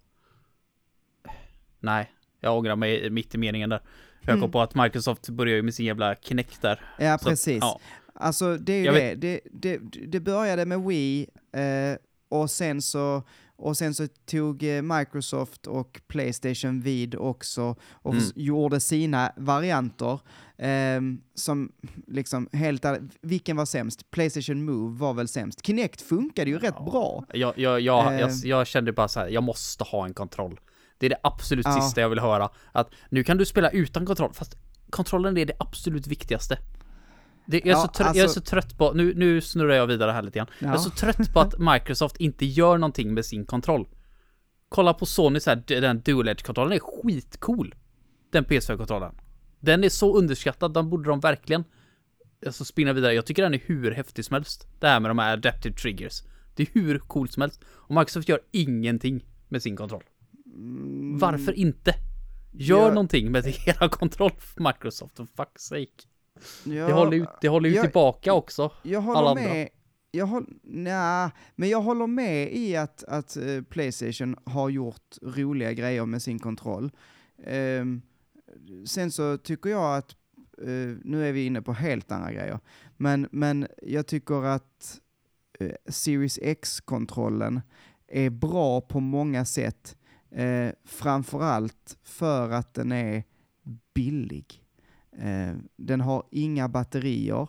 nej, jag ångrar mig mitt i meningen där. Jag kom
Mm.
på att Microsoft börjar ju med sin jävla Kinect där.
ja
Så,
precis.
ja.
Alltså det är ju det. Det, det. Det började med Wii eh, och, sen så, och sen så tog eh, Microsoft och Playstation vid också och
Mm.
gjorde sina varianter. ehm, som liksom helt vilken var sämst? Playstation Move var väl sämst. Kinect funkade ju rätt bra.
Jag, jag, jag,
Eh.
jag, jag kände bara så här, jag måste ha en kontroll. Det är det absolut
Ja.
sista jag vill höra. Att nu kan du spela utan kontroll, fast kontrollen är det absolut viktigaste. Det, jag, är
Ja,
så trött, jag är
alltså-
så trött på, nu, nu snurrar jag vidare här lite grann. Jag är
Ja.
så trött på att Microsoft inte gör någonting med sin kontroll. Kolla på Sony så här, den Dual Edge-kontrollen är skitcool. Den PS4-kontrollen. Den är så underskattad, den borde de verkligen alltså spinna vidare. Jag tycker den är hur häftig som helst. Det här med de här adaptive triggers. Det är hur coolt som helst. Och Microsoft gör ingenting med sin kontroll. Varför inte? Gör
Mm. Jag-
någonting med era kontroll, Microsoft, for fuck's sake.
Ja,
Det håller ju, det håller ju
jag-
tillbaka också.
Jag
alla
håller
andra.
med. Jag håll, nja, men jag håller med i att, att eh, Playstation har gjort roliga grejer med sin kontroll. Ehm, sen så tycker jag att, eh, nu är vi inne på helt andra grejer, men, men jag tycker att eh, Series X-kontrollen är bra på många sätt. Eh, framförallt för att den är billig. Eh, den har inga batterier.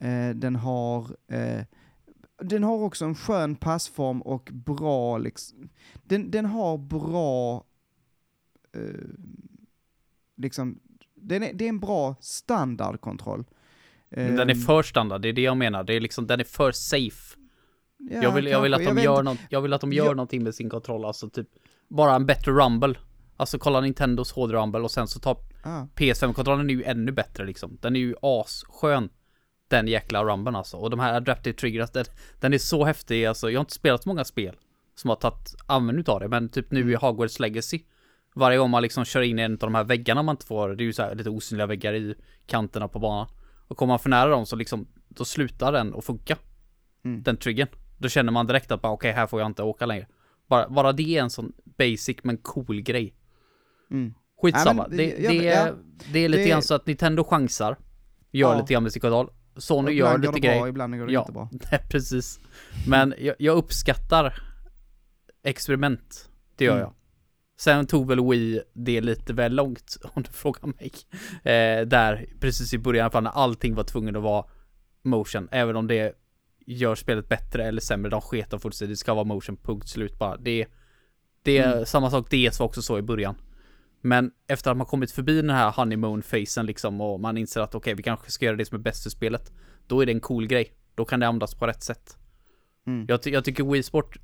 Eh, den har eh, den har också en skön passform och bra liksom, den, den har bra eh, liksom, den är, det är en bra standardkontroll.
Men den är för standard, det är det jag menar. Det är liksom, den är för safe. jag, vill, jag vill att de
vet
gör något, jag vill att de gör
Jag-
någonting med sin kontroll, alltså typ bara en bättre rumble. Alltså kolla Nintendos HD Rumble och sen så tar
Ja.
PS5-kontrollen är ju ännu bättre liksom. Den är ju asskön. Den jäkla rumben alltså. Och de här Adaptive Triggers, den, den är så häftig alltså. Jag har inte spelat så många spel som har tagit användning av det. Men typ nu i Hogwarts Legacy. Varje gång man liksom kör in i en av de här väggarna man inte får, det är ju så här lite osynliga väggar i kanterna på banan. Och kommer man för nära dem så liksom, då slutar den att funka.
Mm.
Den triggern. Då känner man direkt att bara okej, här får jag inte åka längre. Bara, bara det är en sån basic men cool grej.
Mm.
Skitsamma.
Men
det,
det-
det, är, det är lite
Det-
grann så att Nintendo chansar. Gör
Ja.
lite grann med sin kontroll. Sony gör
ibland
lite
går det bra, ibland går det
Ja.
inte bra.
Nej, precis. Men jag, jag uppskattar experiment. Det gör
Mm.
jag. Sen tog väl Wii det lite väl långt, om du frågar mig. Eh, där, precis i början, fall när allting var tvungen att vara motion. Även om det gör spelet bättre eller sämre. De sketar fullständigt. Det ska vara motion, punkt slut bara. Det, det är
Mm.
samma sak, DS var också så i början. Men efter att man kommit förbi den här honeymoon-facen liksom och man inser att okej, vi kanske ska göra det som är bäst för spelet. Då är det en cool grej. Då kan det användas på rätt sätt.
Mm.
Jag, ty- jag tycker Wii Sport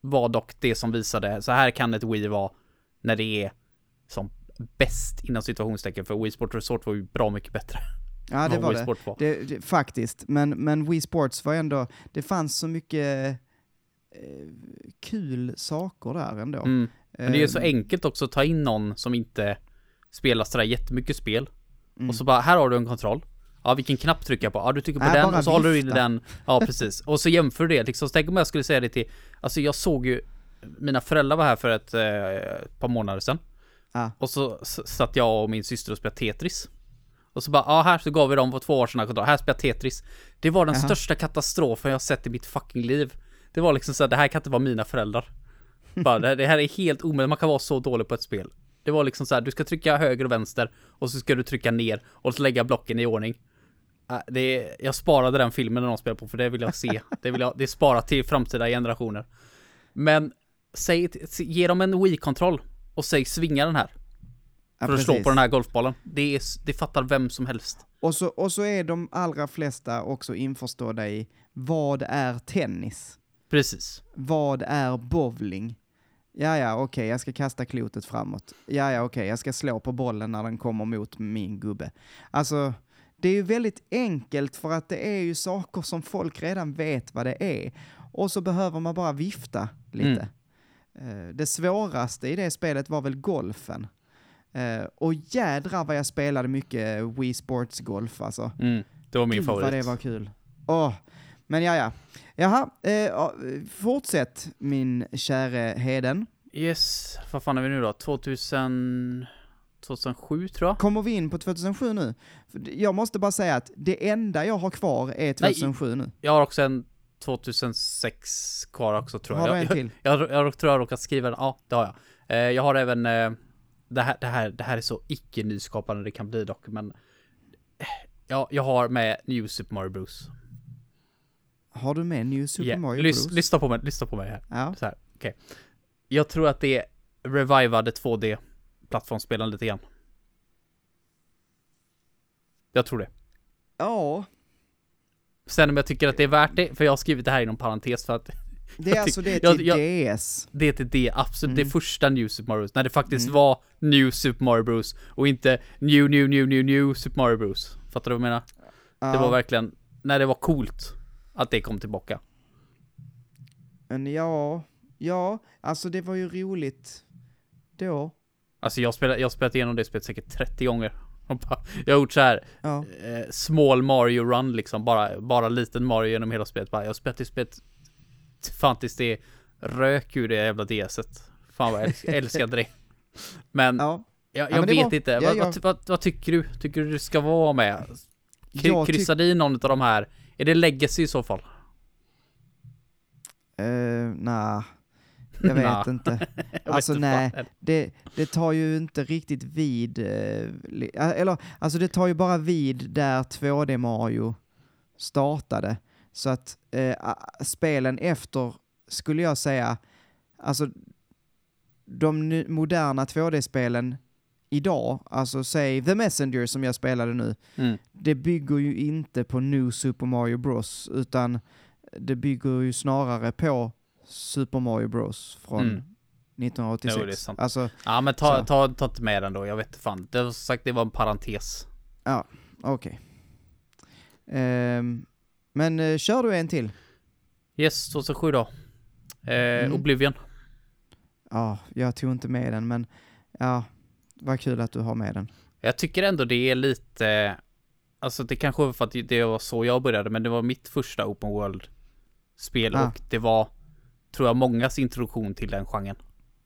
var dock det som visade, så här kan ett Wii vara när det är som bäst inom situationstecken för Wii Sport Resort var ju bra mycket bättre.
Ja, det var
Wii
det.
Sport var.
det, det. Faktiskt. Men, men Wii Sports var ändå, det fanns så mycket eh, kul saker där ändå.
Mm. Men det är så
Eh,
enkelt också att ta in någon som inte spelar sådär jättemycket spel.
mm.
Och så bara, här har du en kontroll. Ja, vilken knapp trycker jag på? Ja, du trycker på
Nej,
den och så håller du in den. Ja, precis. Och så jämför du det liksom. Så tänk om jag skulle säga det till, alltså jag såg ju, mina föräldrar var här för ett eh, par månader sedan.
Ja.
Och så satt jag och min syster och spelade Tetris. Och så bara, ja här så gav vi dem för två år sedan kontroll. Här spelar Tetris. Det var den
Jaha.
största katastrofen jag sett i mitt fucking liv. Det var liksom så här, det här kan inte vara mina föräldrar. Bara, det, här är helt omöjligt, man kan vara så dålig på ett spel. Det var liksom så här, du ska trycka höger och vänster och så ska du trycka ner och så lägga blocken i ordning. Äh, Det jag sparade den filmen när de spelar på för det vill jag se. Det vill jag, det är sparat till framtida generationer. Men säg, ge dem en Wii-kontroll och säg svinga den här.
ja,
För att slå på den här golfbollen. Det, är, det fattar vem som helst.
Och så, och så är de allra flesta också införstådda i vad är tennis?
Precis.
Vad är bowling? Ja, ja, okej, jag ska kasta klotet framåt. Ja, ja, okej, jag ska slå på bollen när den kommer mot min gubbe. Alltså, det är ju väldigt enkelt för att det är ju saker som folk redan vet vad det är. Och så behöver man bara vifta lite. Eh, Det svåraste i det spelet var väl golfen. Eh, och jädrar vad jag spelade mycket Wii Sports Golf alltså.
Mm, det var min
Gud
favorit.
vad det var kul. Åh, men ja, ja. Jaha, eh, fortsätt min käre Heden.
Yes, vad fan är vi nu då? 2000... 2007 tror jag?
Kommer vi in på 2007 nu? Jag måste bara säga att det enda jag har kvar är 2007 nu.
Jag har också en 2006 kvar också tror jag.
Har du
jag,
en till?
Jag, jag, jag tror jag råkat skriva den. Ja, det har jag. Eh, jag har även... Eh, det, här, det, här, det här är så icke nyskapande det kan bli dock, men... eh, Ja, jag har med New Super Mario Bros.
Har du med New Super
Ja,
Mario
lys,
Bros?
Lyssna på mig, lyssna på mig här.
Ja.
Så här, okej. Jag tror att det revivade 2D-plattformsspelen lite grann. Jag tror det.
ja,
Sen om jag tycker att det är värt det, för jag har skrivit det här inom parentes för att
det är
Jag
alltså det
jag-
till
jag-
DS.
det är till det, absolut,
Mm.
det första New Super Mario Bros. När det faktiskt
Mm.
var New Super Mario Bros. Och inte New, New, New, New, New Super Mario Bros. Fattar du vad jag menar?
Ja,
Det var verkligen, när det var coolt att det kom tillbaka.
Men ja, ja, alltså det var ju roligt då.
Alltså jag spelat, jag spelat igenom det spelet säkert 30 gånger. Jag har gjort så här
Ja,
eh, small Mario run liksom, bara, bara liten Mario genom hela spelet. Bara, jag har spelat det spelet fan tills det rök ur det jävla DSet. Fan vad jag älsk- älskade det. Men
ja.
jag,
Ja,
jag
men det
vet
var-
inte,
ja,
vad, vad, vad, vad tycker du? Tycker du det ska vara med? Kry,
Jag
kryssade i någon av de här? Är det legacy i så fall?
Uh, nah, jag vet inte.
Jag
Alltså,
vet
nej. Det, det tar ju inte riktigt vid, eh, eller alltså det tar ju bara vid där 2D Mario startade. Så att eh, spelen efter, skulle jag säga, alltså de moderna 2D-spelen idag, alltså säg The Messenger som jag spelade nu,
Mm.
det bygger ju inte på New Super Mario Bros, utan det bygger ju snarare på Super Mario Bros från
Mm.
1986.
Jo, det är sant.
Alltså,
Ja men ta,
Så.
ta, ta inte med den då, jag vet inte fan. Det var sagt, det var en parentes.
okej. Ehm, men eh, kör du en till?
Yes, 2007 då. Eh,
Mm.
Oblivion.
Ja, jag tog inte med den, men ja, vad kul att du har med den.
Jag tycker ändå det är lite, alltså det kanske var för att det var så jag började, men det var mitt första open world-spel
Ah.
och det var, tror jag, mångas introduktion till den genren.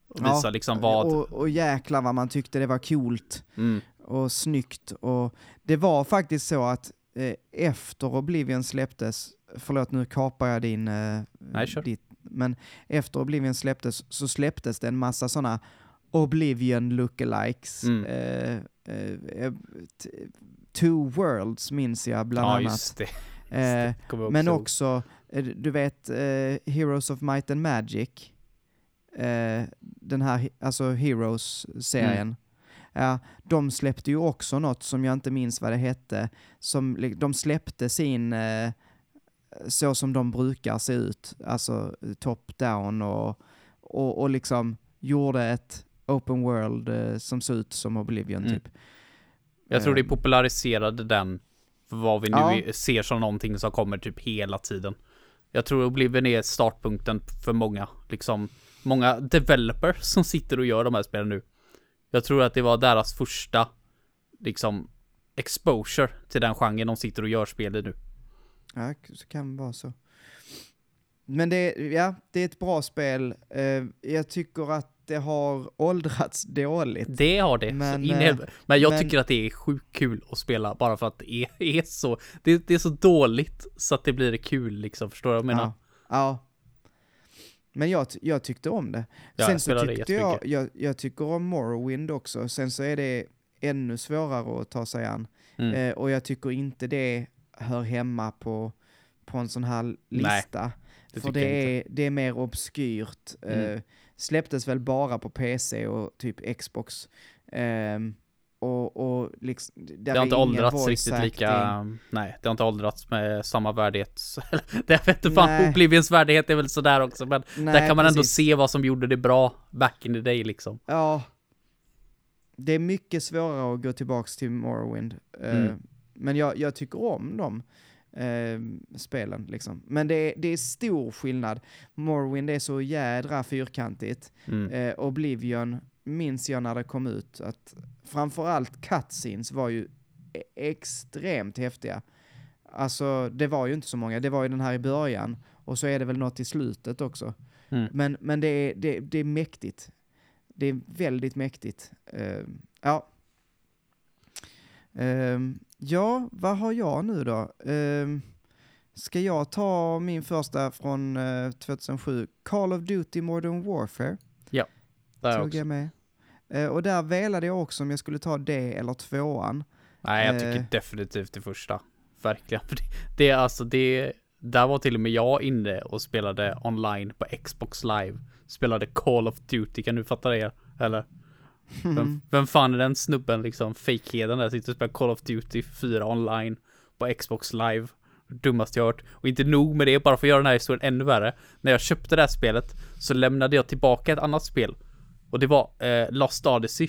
Och
Ja,
visa liksom vad,
Och, och jäklar vad man tyckte det var coolt
mm,
och snyggt. Och det var faktiskt så att eh, efter Oblivion släpptes, förlåt nu kapar jag din, eh,
Nej, kör.
ditt, men efter Oblivion släpptes så släpptes det en massa sådana Oblivion lookalikes.
Mm.
Eh, eh, t- Two Worlds minns jag bland
ja
annat.
det.
Eh,
jag
men
ihåg.
också, eh, du vet, eh, Heroes of Might and Magic. Eh, den här, alltså Heroes-serien.
Mm.
Ja, de släppte ju också något som jag inte minns vad det hette. Som, de släppte sin, eh, så som de brukar se ut, alltså top-down och, och, och liksom gjorde ett open world eh, som såg ut som Oblivion
Mm.
typ.
Jag tror det
eh,
populariserade den, vad vi nu
Ja.
ser som någonting som kommer typ hela tiden. Jag tror Oblivion är startpunkten för många, liksom, många developers som sitter och gör de här spelen nu. Jag tror att det var deras första, liksom, exposure till den genren de sitter och gör spel i nu.
Ja, så kan det vara så. Men det, ja, det är ett bra spel. Eh, jag tycker att det har åldrats dåligt.
Det har det.
Men,
Men, in i
eh,
men jag
men-
tycker att det är sjukt kul att spela bara för att det är, så, det, det är så dåligt så att det blir kul liksom, förstår du vad jag menar?
Ja. ja. Men jag, jag tyckte om det.
Ja,
Sen
jag
så tyckte jag, jag, jag tycker om Morrowind också. Sen så är det ännu svårare att ta sig an.
Mm.
Eh, och jag tycker inte det hör hemma på, på en sån här lista.
det
För det är, det är mer obskyrt.
Mm.
Eh, släpptes väl bara på PC och typ Xbox. Ehm, och, och liksom,
Det har inte åldrats riktigt lika, nej, det har inte åldrats med samma värdighet. det vet inte fan,
Nej.
Oblivions värdighet är väl sådär också, men
Nej,
där kan man ändå
precis.
se vad som gjorde det bra back in the day liksom.
Ja. Det är mycket svårare att gå tillbaks till Morrowind. Eh,
Mm.
Men jag, jag tycker om de eh, spelen liksom. Men det är, det är stor skillnad. Morrowind är så jädra fyrkantigt.
Mm.
Eh, Oblivion minns jag när det kom ut att framförallt cutscenes var ju e- extremt häftiga. Alltså det var ju inte så många, det var ju den här i början och så är det väl något i slutet också.
Mm.
Men, men det, är, det, det är mäktigt. Det är väldigt mäktigt. Eh, ja. Ehm, ja, vad har jag nu då? Ehm, ska jag ta min första från eh, 2007? Call of Duty Modern Warfare
Där
tog
också.
jag med. Eh, och där velade jag också om jag skulle ta det eller tvåan.
Nej, jag tycker
Eh.
definitivt det första. Verkligen. Det är alltså, det, där var till och med jag inne och spelade online på Xbox live. Spelade Call of Duty, kan du fatta det? Eller? Vem, vem fan är den snubben liksom? Fakeheden där sitter och spelar Call of Duty 4 online på Xbox live. Dummaste jag hört. Och inte nog med det, bara för att göra den här historien ännu värre. När jag köpte det här spelet så lämnade jag tillbaka ett annat spel. Och det var eh, Lost Odyssey.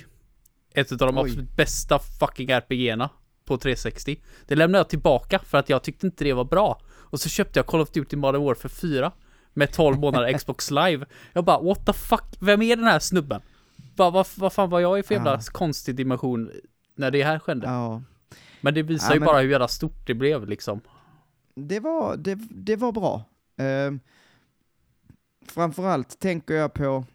Ett av de
Oj.
absolut bästa fucking RPG'na på 360. Det lämnade jag tillbaka för att jag tyckte inte det var bra. Och så köpte jag Call of Duty Modern Warfare 4 med 12 månader Xbox live. Jag bara what the fuck, vem är den här snubben? Vad, vad, vad fan var jag i för jävla
Ja.
konstig dimension när det här skedde?
Ja.
Men det visar
Ja,
ju
men-
bara hur jävla stort det blev liksom.
Det var, det, det var bra. Um, framförallt tänker jag på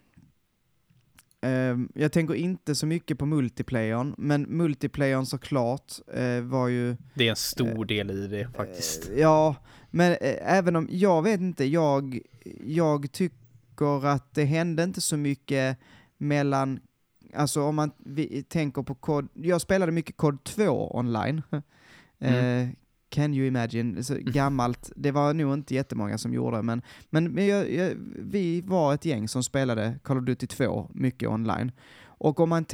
ehm, jag tänker inte så mycket på multiplayern, men multiplayern såklart eh, var ju...
Det är en stor del i det faktiskt.
Eh, ja, men även om, jag vet inte, jag, jag tycker att det hände inte så mycket mellan, alltså om man vi, tänker på kod, jag spelade mycket kod 2 online.
Mm.
Eh, can you imagine? Så gammalt, det var nog inte jättemånga som gjorde, men, men, jag, jag, vi var ett gäng som spelade Call of Duty 2 mycket online. Och om man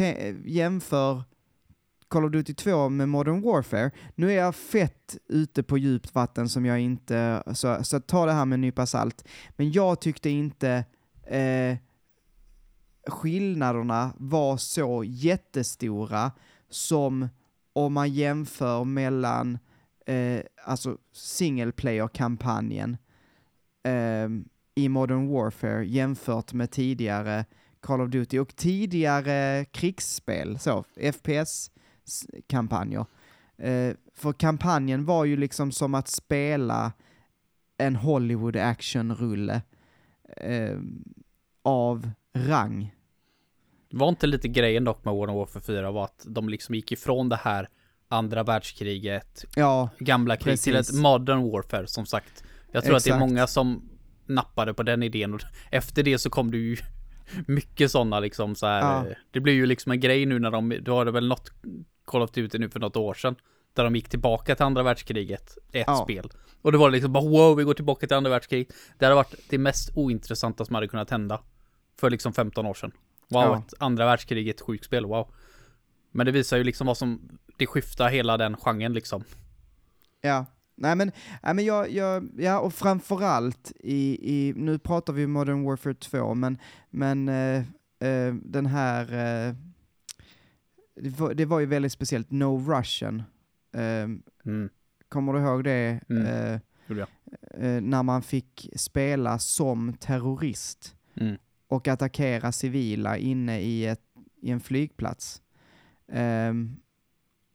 jämför Call of Duty 2 med Modern Warfare, nu är jag fett ute på djupt vatten som jag inte, så, så ta det här med en nypa salt. Men jag tyckte inte, eh, skillnaderna var så jättestora som om man jämför mellan eh, alltså single player-kampanjen eh, i Modern Warfare jämfört med tidigare Call of Duty och tidigare krigsspel, så FPS-kampanjer. Eh, för kampanjen var ju liksom som att spela en Hollywood action-rulle eh, av rang.
Var inte lite grejen dock med Modern Warfare 4 var att de liksom gick ifrån det här andra världskriget,
Ja,
gamla krig till ett modern warfare som sagt. Jag tror att det är
Exakt.
många som nappade på den idén och efter det så kom det ju mycket sådana liksom så här.
Ja.
eh, Det blir ju liksom en grej nu när de, du har det väl något Call of Duty nu för något år sedan. Där de gick tillbaka till andra världskriget, ett
Ja.
spel. Och det var liksom bara wow, vi går tillbaka till andra världskriget. Det hade varit det mest ointressanta som hade kunnat hända. För liksom 15 år sedan. Wow,
Ja.
ett andra världskriget sjukt spel, wow. Men det visar ju liksom vad som, det skiftar hela den genren liksom.
Ja, nej men, nej men jag, jag, ja och framförallt i, i, nu pratar vi Modern Warfare 2, men, men eh, eh, den här, eh, det, var, det var ju väldigt speciellt, No Russian. Eh,
Mm.
kommer du ihåg det?
Mm.
Eh, eh, när man fick spela som terrorist
Mm.
Och attackera civila inne i, ett, i en flygplats. Ehm,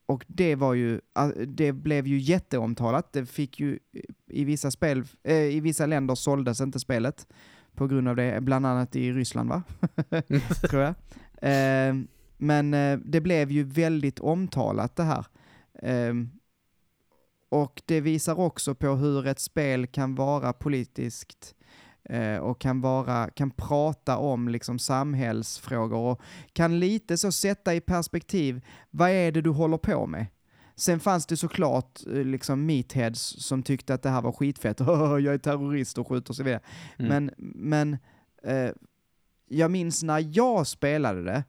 och det var ju, det blev ju jätteomtalat. Det fick ju i vissa spel, eh, i vissa länder såldes inte spelet på grund av det, bland annat i Ryssland va? Tror jag. Ehm, men eh, det blev ju väldigt omtalat det här. Ehm, och det visar också på hur ett spel kan vara politiskt eh, och kan, vara, kan prata om liksom samhällsfrågor och kan lite så sätta i perspektiv, vad är det du håller på med? Sen fanns det såklart eh, liksom meatheads som tyckte att det här var skitfett, "Åh, jag är terrorist och skjuter och så vidare.
Mm.
Men, men eh, jag minns när jag spelade det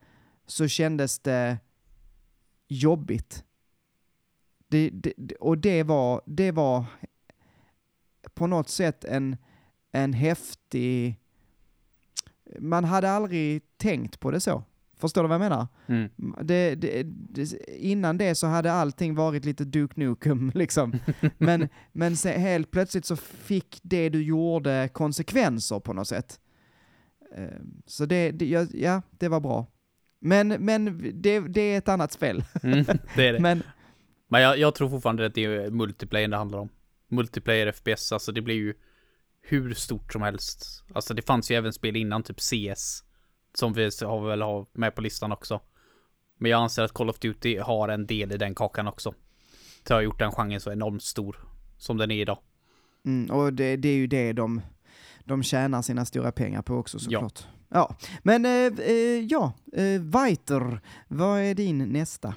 så kändes det jobbigt. Det, det- och det var, det var på något sätt en, en häftig... Man hade aldrig tänkt på det så. Förstår du vad jag menar?
Mm.
Det, det, det, innan det så hade allting varit lite Duke Nukem liksom. Men, men se, helt plötsligt så fick det du gjorde konsekvenser på något sätt. Ehm, Så det, det ja, ja, det var bra. Men, men det, det är ett annat spel.
Mm. Det är det.
Men
Men jag, jag tror fortfarande att det är multiplayer det handlar om. Multiplayer FPS, alltså det blir ju hur stort som helst. Alltså det fanns ju även spel innan, typ CS. Som vi har väl har med på listan också. Men jag anser att Call of Duty har en del i den kakan också. Det har gjort den genren så enormt stor. Som den är idag.
Mm, och det, det är ju det de, de tjänar sina stora pengar på också såklart. Ja, men eh, eh, ja, eh, Weiter, vad är din nästa?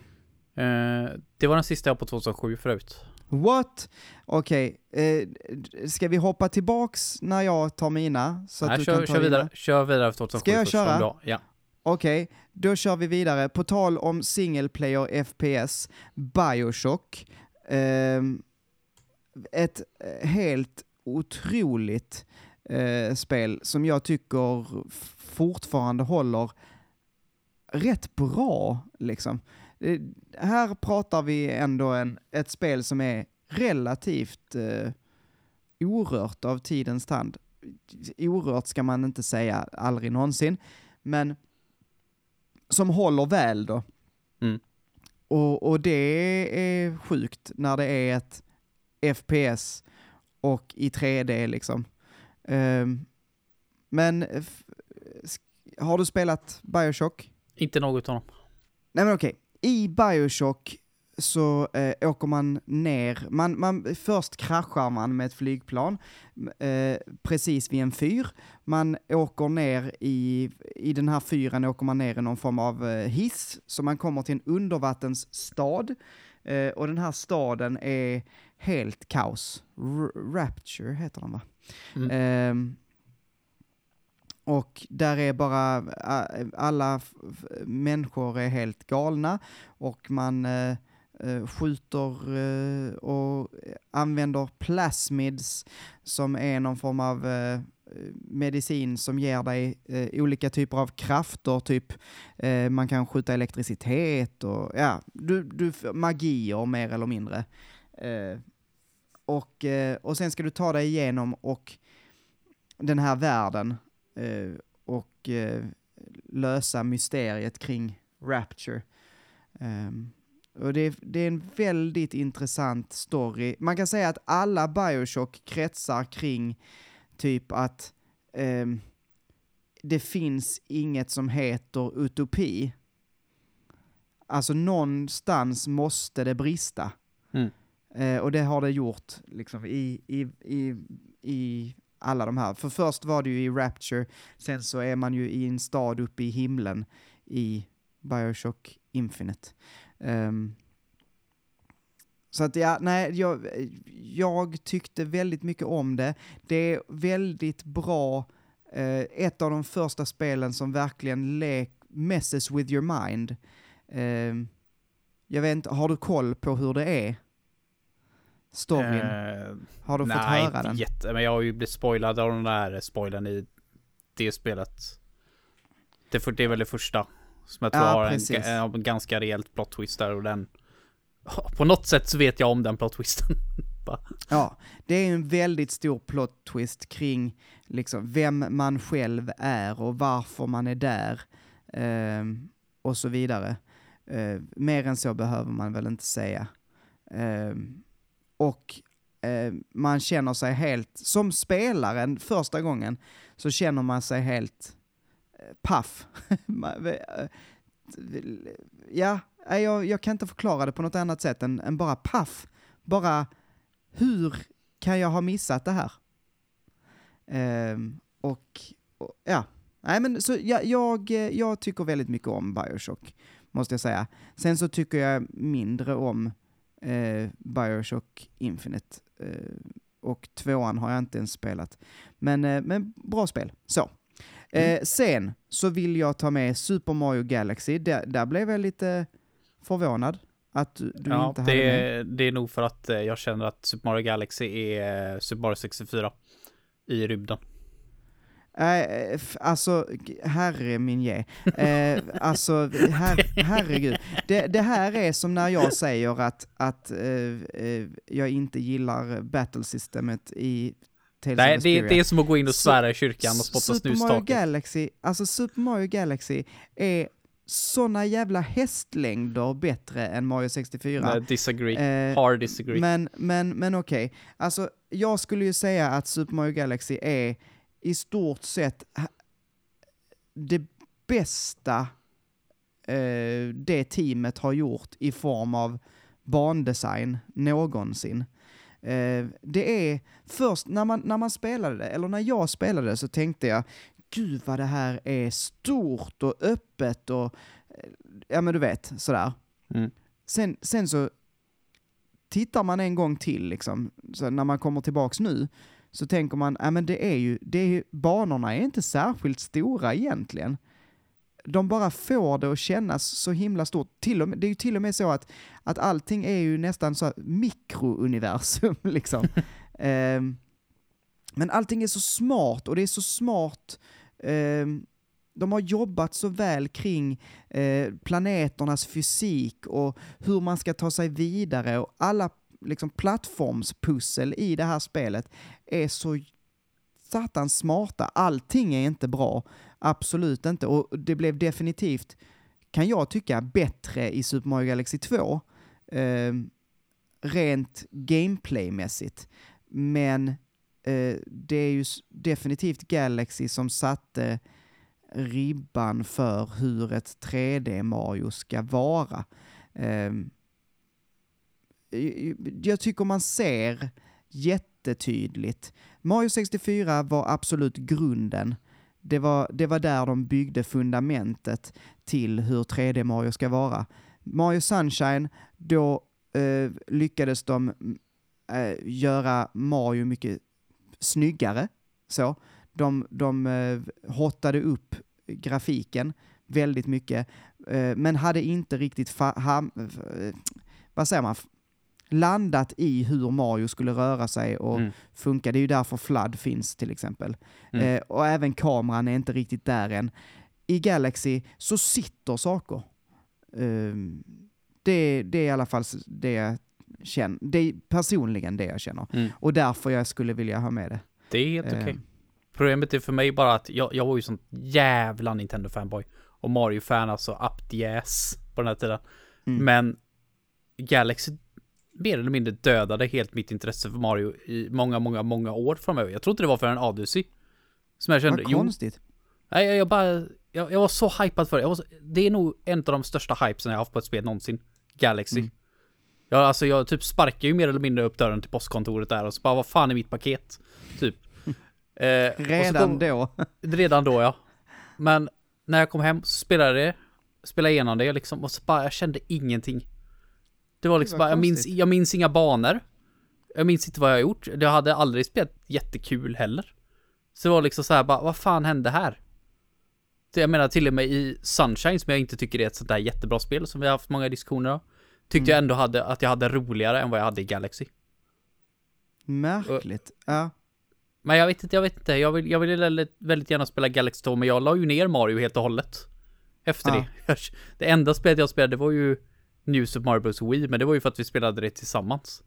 Eh, det var den sista jag på 2007 förut.
What? Okej, eh, d- ska vi hoppa tillbaks när jag tar mina? Så att
Nej,
du
kör,
kan ta
kör
dina?
vidare. Kör vidare för 2007
Ska jag köra?
Ja.
Okej, då kör vi vidare. På tal om single player FPS, Bioshock. ehm, ett eh, helt otroligt eh, spel som jag tycker fortfarande håller rätt bra, liksom. Eh, här pratar vi ändå en, ett spel som är relativt eh, orört av tidens tand. Orört ska man inte säga aldrig någonsin, men som håller väl då.
Mm.
Och, och det är sjukt när det är ett FPS och i 3D liksom. Ehm, men har du spelat Bioshock?
Inte något av dem.
Nej men okej, i Bioshock så eh, åker man ner, man, man, först kraschar man med ett flygplan eh, precis vid en fyr. Man åker ner i, i den här fyren åker man ner i någon form av eh, hiss, så man kommer till en undervattensstad. Eh, och den här staden är helt kaos. R- Rapture heter den va?
Mm.
Och där är bara, alla människor är helt galna och man eh, eh, skjuter eh, och använder plasmids som är någon form av eh, medicin som ger dig eh, olika typer av krafter, typ eh, man kan skjuta elektricitet och ja, du, du, magier mer eller mindre. Eh, och, eh, och sen ska du ta dig igenom och den här världen och eh, lösa mysteriet kring Rapture. Um, och det är, det är en väldigt intressant story. Man kan säga att alla Bioshock kretsar kring typ att um, det finns inget som heter utopi. Alltså någonstans måste det brista.
Mm.
Uh, och det har det gjort liksom i, i, i, i alla de här. För först var det ju i Rapture, sen så är man ju i en stad uppe i himlen i Bioshock Infinite. Um, så att ja, nej, jag, jag, tyckte väldigt mycket om det. Det är väldigt bra, eh, ett av de första spelen som verkligen lek, messes with your mind. Eh, jag vet inte, har du koll på hur det är? Storyn? Eh, har du nej, fått höra den?
Nej, jätte, men jag har ju blivit spoilad av den där spoilern i det spelet. Det, för, det är väl det första. Som jag tror ja, har en, en, ganska rejält plot twist där och den... På något sätt så vet jag om den plot twisten.
ja, det är en väldigt stor plot twist kring liksom vem man själv är och varför man är där. Eh, och så vidare. Eh, mer än så behöver man väl inte säga. Eh, och eh, man känner sig helt, som spelaren första gången, så känner man sig helt eh, paff. Eh, ja, eh, jag, jag kan inte förklara det på något annat sätt än, än bara paff. Bara, hur kan jag ha missat det här? Eh, och, och, ja, nej men så jag, jag, jag, tycker väldigt mycket om Bioshock, måste jag säga. Sen så tycker jag mindre om eh, Bioshock Infinite. Eh, och tvåan har jag inte ens spelat. Men, eh, men bra spel. Så. Mm. Eh, sen så vill jag ta med Super Mario Galaxy. Där, där blev jag lite förvånad att du ja, inte hade
det, det är nog för att eh, jag känner att Super Mario Galaxy är eh, Super Mario 64 i rymden.
Äh, alltså, herre min ge. Äh, alltså, her, herregud. Det, det, här är som när jag säger att, att äh, jag inte gillar battlesystemet i
Tales Nej, det, det, är som att gå in och svära i kyrkan och spotta
Super Mario Galaxy, alltså Super Mario Galaxy är såna jävla hästlängder bättre än Mario 64.
Nej, disagree. Eh, Hard disagree.
Men, men, men okej. Okay. Alltså, jag skulle ju säga att Super Mario Galaxy är i stort sett det bästa eh, det teamet har gjort i form av bandesign någonsin. Eh, det är först när man, när man spelade det, eller när jag spelade det, så tänkte jag gud vad det här är stort och öppet och eh, ja men du vet, sådär. Mm. Sen, sen så tittar man en gång till liksom, så när man kommer tillbaks nu, så tänker man, ja men det är ju, det är, banorna är inte särskilt stora egentligen de bara får det att kännas så himla stort. Till och med, det är ju till och med så att, att allting är ju nästan så mikrouniversum liksom. eh, men allting är så smart och det är så smart eh, de har jobbat så väl kring eh, planeternas fysik och hur man ska ta sig vidare och alla liksom, plattformspussel i det här spelet är så satans smarta. Allting är inte bra, absolut inte. Och det blev definitivt, kan jag tycka, bättre i Super Mario Galaxy 2. Eh, rent gameplaymässigt. Men eh, det är ju definitivt Galaxy som satte ribban för hur ett 3D-Mario ska vara. Eh, jag tycker man ser jättetydligt. Mario 64 var absolut grunden. Det var, det var där de byggde fundamentet till hur 3D Mario ska vara. Mario Sunshine, då eh, lyckades de eh, göra Mario mycket snyggare. Så. De, de eh, hottade upp grafiken väldigt mycket, eh, men hade inte riktigt, eh, vad säger man, landat i hur Mario skulle röra sig och
Mm.
funka. Det är ju därför Flood finns till exempel.
Mm.
Eh, och även kameran är inte riktigt där än. I Galaxy så sitter saker. Ehm, det, det är i alla fall det jag känner. Det är personligen det jag känner.
Mm.
Och därför jag skulle vilja ha med det.
Det är helt okej.
Ehm,
Problemet är för mig bara att jag, jag var ju sånt jävla Nintendo-fanboy. Och Mario-fan alltså up the ass på den här tiden.
Mm.
Men Galaxy mer eller mindre dödade helt mitt intresse för Mario i många, många, många år framöver. Jag tror inte det var för en Odyssey. Som jag kände,
Vad
jo,
konstigt.
nej, jag, jag bara, jag, jag var så hypad för det. Så, det är nog en av de största hypesen jag haft på ett spel någonsin. Galaxy.
Mm.
Ja, alltså jag typ sparkar ju mer eller mindre upp dörren till postkontoret där och så bara, vad fan är mitt paket? Typ. Eh,
Redan
kom-
då.
Redan då ja. Men när jag kom hem så spelade jag det. Spelade igenom det liksom och så bara, jag kände ingenting. Det var liksom
vad
bara, jag minns, jag minns inga banor. Jag minns inte vad jag har gjort. Jag hade aldrig spelat jättekul heller. Så det var liksom så här bara, vad fan hände här? Så jag menar till och med i Sunshine som jag inte tycker är ett sånt där jättebra spel som vi har haft många diskussioner om. Tyckte jag ändå hade, att jag hade roligare än vad jag hade i Galaxy.
Märkligt. Ja.
Men jag vet inte, jag vet inte. Jag vill, jag vill väldigt, väldigt gärna spela Galaxy 2, men jag la ju ner Mario helt och hållet. Efter
Ja.
det. Det enda spelet jag spelade var ju New Super Mario Bros. Wii, men det var ju för att vi spelade det tillsammans.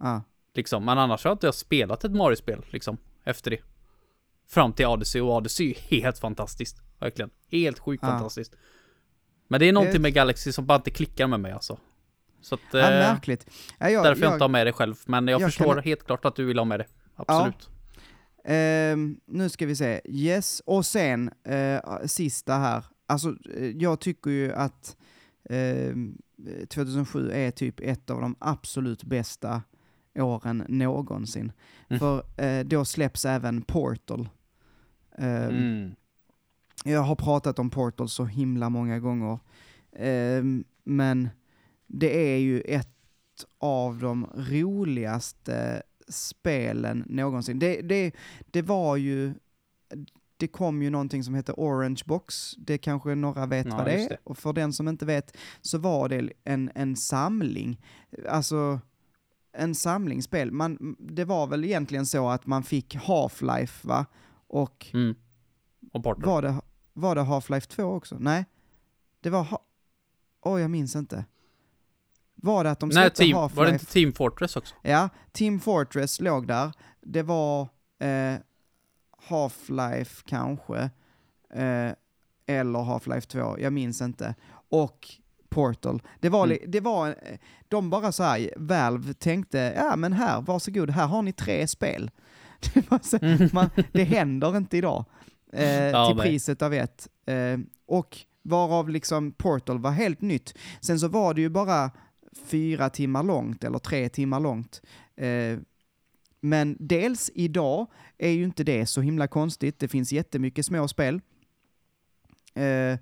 Ja.
Liksom. Men annars har inte jag spelat ett Mario-spel, liksom, efter det. Fram till Odyssey, och Odyssey är helt fantastiskt. Verkligen. Helt sjukt
Ja.
fantastiskt. Men det är någonting med Galaxy som bara inte klickar med mig alltså. Så att,
ja,
eh,
märkligt. Ja, jag,
därför jag
jag,
inte har med det själv. Men jag,
jag
förstår
kan-
helt klart att du vill ha med det. Absolut.
Ehm, nu ska vi se. Yes, och sen eh, sista här. Alltså, eh, jag tycker ju att ehm, 2007 är typ ett av de absolut bästa åren någonsin.
Mm.
För eh, då släpps även Portal. Ehm,
Mm.
Jag har pratat om Portal så himla många gånger. Ehm, men det är ju ett av de roligaste spelen någonsin. Det, det, det var ju, det kom ju någonting som heter Orange Box, det kanske några vet
Ja,
vad det är.
det.
Och för den som inte vet så var det en, en samling, alltså en samling spel. Man, det var väl egentligen så att man fick Half-Life va? Och
Mm. Och Portal.
var det, var det Half-Life 2 också? Nej. Det var... Ha- Oj, jag minns inte. Var det att de
Nej,
släppte
team, var det
Half-Life?
inte Team Fortress också?
Ja, Team Fortress låg där. Det var eh, Half-Life kanske. Eh, eller Half-Life 2, jag minns inte. Och Portal. Det var, li- det var, eh, de bara så här, Valve tänkte, ja men här, varsågod, här har ni tre spel. Det, så, man, det händer inte idag. Eh,
Ja,
till
nej.
priset av ett. Eh, och varav liksom Portal var helt nytt. Sen så var det ju bara fyra timmar långt, eller tre timmar långt. Eh, men dels idag är ju inte det så himla konstigt, det finns jättemycket små spel. Eh,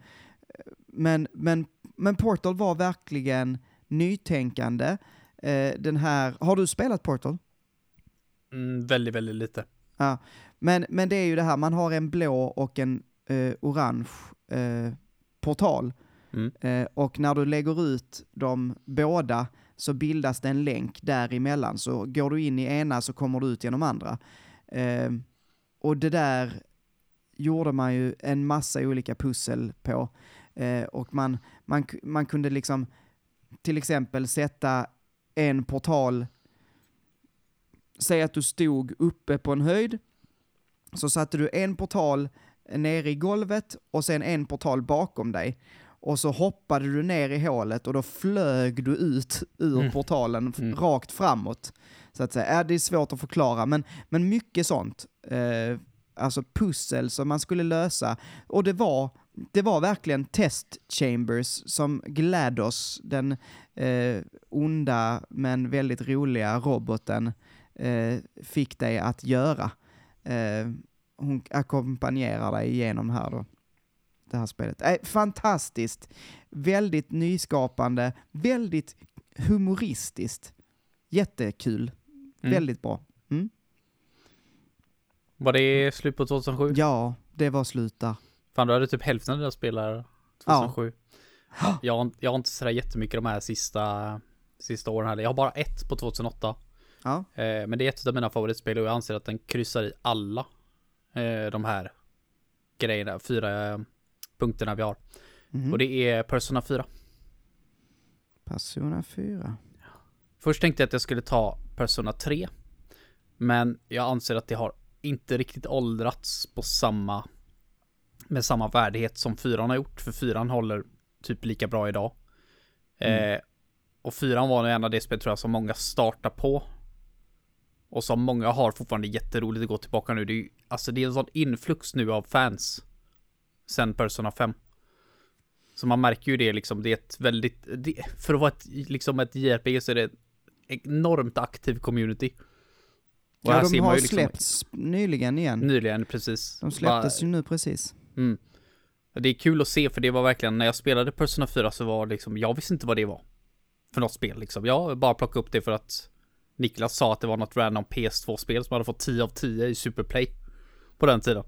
men, men, men Portal var verkligen nytänkande. Eh, den här, har du spelat Portal?
Mm, väldigt, väldigt lite.
Ja, men, men det är ju det här, man har en blå och en eh, orange eh, portal.
Mm.
Och när du lägger ut de båda så bildas det en länk däremellan. Så går du in i ena så kommer du ut genom andra. Eh, och det där gjorde man ju en massa olika pussel på. Eh, och man, man, man kunde liksom till exempel sätta en portal, säg att du stod uppe på en höjd, så satte du en portal nere i golvet och sen en portal bakom dig. Och så hoppade du ner i hålet och då flög du ut ur
Mm.
portalen
Mm.
rakt framåt. Så att säga. Det är svårt att förklara, men, men mycket sånt. Eh, alltså pussel som man skulle lösa. Och det var, det var verkligen test chambers som GLaDOS, den eh, onda men väldigt roliga roboten, eh, fick dig att göra. Eh, hon ackompanjerar dig igenom här då. Det här spelet. Eh, fantastiskt! Väldigt nyskapande, väldigt humoristiskt. Jättekul.
Mm.
Väldigt bra. Mm.
Var det slut på 2007?
Ja, det var slut där.
Fan, du hade typ hälften av dina spelare 2007. Jag, har- jag har inte sådär jättemycket de här sista, sista åren här. Jag har bara ett på 2008.
Ja.
Eh, men det är ett av mina favoritspel och jag anser att den kryssar i alla eh, de här grejerna, fyra punkterna vi har.
Mhm.
Och det är Persona 4.
Persona 4.
Först tänkte jag att jag skulle ta Persona 3. Men jag anser att det har inte riktigt åldrats på samma med samma värdighet som 4 har gjort. För 4 håller typ lika bra idag.
Mm.
Eh, och 4 var en av de spel tror jag som många startar på. Och som många har fortfarande jätteroligt att gå tillbaka nu. Det är ju, alltså det är en sån influx nu av fans. Sen Persona 5. Så man märker ju det liksom, det är ett väldigt, det, för att vara ett, liksom ett JRPG så är det ett enormt aktiv community. Och
Ja, de har
liksom
släppts nyligen igen.
Nyligen, precis.
De släpptes ju nu precis.
Mm. Det är kul att se för det var verkligen när jag spelade Persona 4 så var liksom, jag visste inte vad det var. För något spel liksom. Jag bara plockade upp det för att Niklas sa att det var något random PS2-spel som hade fått 10 av 10 i Superplay. På den tiden.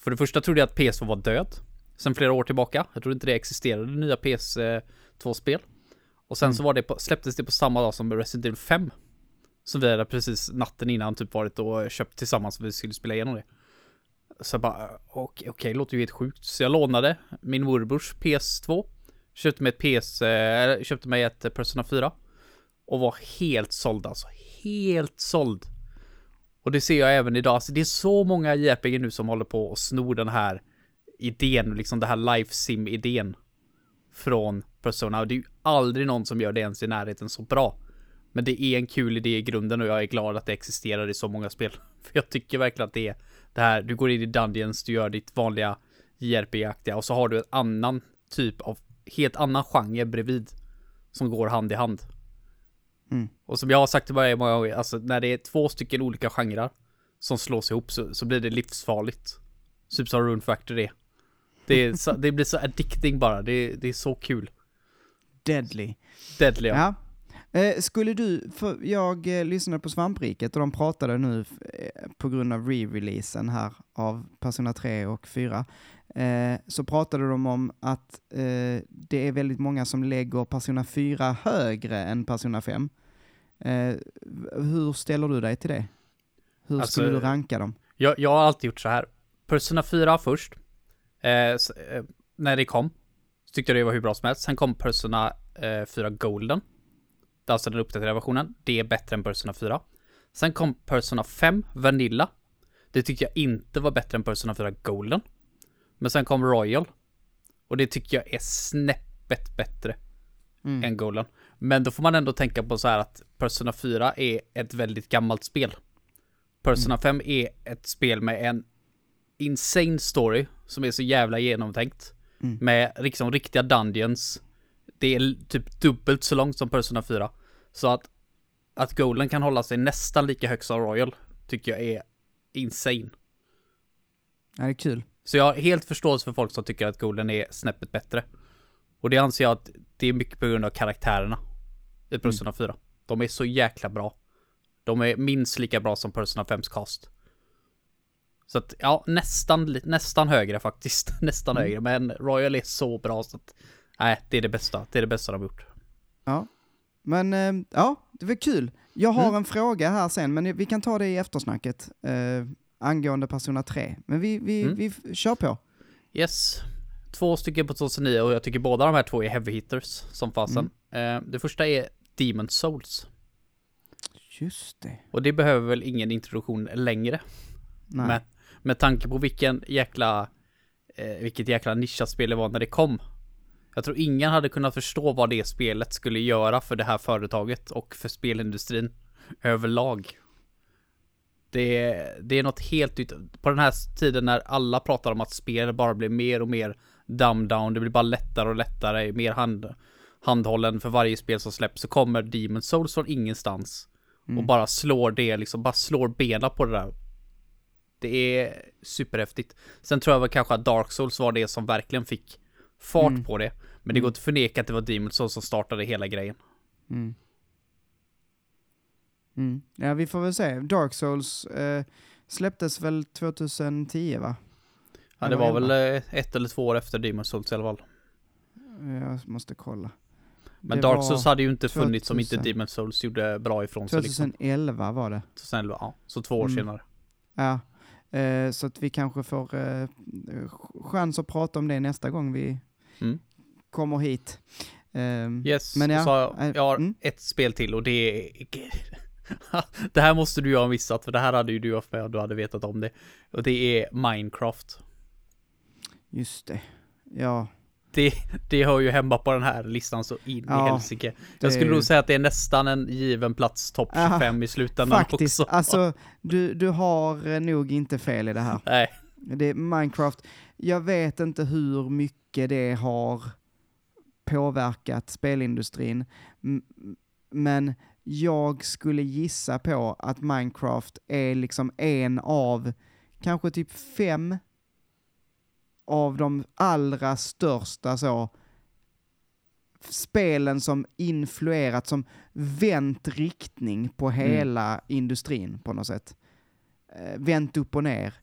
För det första trodde jag att PS2 var död. Sen flera år tillbaka. Jag trodde inte det existerade nya PS2-spel. Och sen så var det på, släpptes det på samma dag som Resident Evil 5. Som vi hade precis natten innan typ varit och köpt tillsammans för vi skulle spela igenom det. Så jag bara, okej, okej, låter ju helt sjukt. Så jag lånade min morbrors PS2. Köpte mig ett PS, eh, köpte mig ett Persona 4. Och var helt såld alltså. Helt såld. Och det ser jag även idag. Så det är så många JRPG nu som håller på och snor den här idén, liksom det här life sim idén från Persona. Och det är ju aldrig någon som gör det ens i närheten så bra. Men det är en kul idé i grunden och jag är glad att det existerar i så många spel. För jag tycker verkligen att det är det här, du går in i Dungeons, du gör ditt vanliga JRPG-aktiga och så har du en annan typ av, helt annan genre bredvid. Som går hand i hand.
Mm.
Och som jag har sagt till mig många gånger, alltså när det är två stycken olika genrer som slås ihop så, så blir det livsfarligt. Typ som Rune Factory. Det, är så, det blir så addicting bara, det, det är så kul.
Deadly.
Deadly ja.
Ja. Eh, skulle du, för jag eh, lyssnade på Svampriket och de pratade nu eh, på grund av re-releasen här av Persona 3 och 4. Eh, så pratade de om att eh, det är väldigt många som lägger Persona 4 högre än Persona 5. Eh, hur ställer du dig till det? Hur
Alltså,
skulle du ranka dem?
Jag, jag har alltid gjort så här. Persona 4 först. Eh, eh, när det kom. Så tyckte jag det var hur bra som helst. Sen kom Persona eh, 4 Golden. Det är alltså den uppdaterade versionen. Det är bättre än Persona 4. Sen kom Persona 5 Vanilla. Det tyckte jag inte var bättre än Persona 4 Golden. Men sen kom Royal. Och det tycker jag är snäppet bättre
Mm.
än Golden. Men då får man ändå tänka på så här att Persona 4 är ett väldigt gammalt spel. Persona 5 är ett spel med en insane story som är så jävla genomtänkt.
Mm.
Med liksom riktiga dungeons. Det är typ dubbelt så långt som Persona 4. Så att, att Golden kan hålla sig nästan lika högt som Royal tycker jag är insane.
Ja, det är kul.
Så jag har helt förståelse för folk som tycker att Golden är snäppet bättre. Och det anser jag att det är mycket på grund av karaktärerna i Persona 4. De är så jäkla bra. De är minst lika bra som Persona 5s cast. Så att, ja, nästan, nästan högre faktiskt. Nästan
Mm.
högre, men Royal är så bra så att, nej, det är det bästa. Det är det bästa de har gjort.
Ja. Men eh, ja, det var kul. Jag har
Mm.
en fråga här sen, men vi kan ta det i eftersnacket. Eh, angående Persona 3. Men vi, vi,
Mm.
vi kör på.
Yes. Två stycken på 2009 och jag tycker båda de här två är heavy hitters som fasen.
Mm.
Eh, det första är Demon Souls.
Just det.
Och det behöver väl ingen introduktion längre.
Nej.
Med, med tanke på vilken jäkla, eh, vilket jäkla nischat spel det var när det kom. Jag tror ingen hade kunnat förstå vad det spelet skulle göra för det här företaget och för spelindustrin överlag. Det är, det är något helt nytt. På den här tiden när alla pratar om att spel bara blir mer och mer dumb down, det blir bara lättare och lättare, mer hand, handhållen för varje spel som släpps, så kommer Demon Souls från ingenstans. Och
Mm.
bara slår det, liksom bara slår benen på det där. Det är superhäftigt. Sen tror jag väl kanske att Dark Souls var det som verkligen fick fart
Mm.
på det. Men det
Mm.
går inte att förneka att det var Demon Souls som startade hela grejen.
Mm. Mm. Ja, vi får väl se. Dark Souls eh, släpptes väl 2010, va?
Ja, det var väl eh, ett eller två år efter Demon Souls i alla fall.
Jag måste kolla.
Men
Det
Dark Souls hade ju inte funnits om inte
2000.
Demon Souls gjorde bra ifrån sig liksom.
2011 var det.
2011, ja. Så två år
Mm.
senare.
Ja, eh, så att vi kanske får eh, chans att prata om det nästa gång vi
Mm.
kommer hit. Ehm,
Yes,
Men ja,
så jag,
eh,
jag har
mm.
ett spel till och det är... det här måste du ju ha missat, för det här hade ju du haft med och du hade vetat om det. Och det är Minecraft.
Just det. Ja,
Det, det hör ju hemma på den här listan så in
Ja,
i helsike. Jag skulle
är-
nog säga att det är nästan en given plats topp
Ja,
25 i slutändan
faktiskt.
också.
Alltså, du, du har eh, nog inte fel i det här.
Nej,
Det är Minecraft. Jag vet inte hur mycket det har påverkat spelindustrin, men jag skulle gissa på att Minecraft är liksom en av kanske typ fem av de allra största så spelen som influerat, som vänt riktning på hela industrin på något sätt. Eh, vänt upp och ner.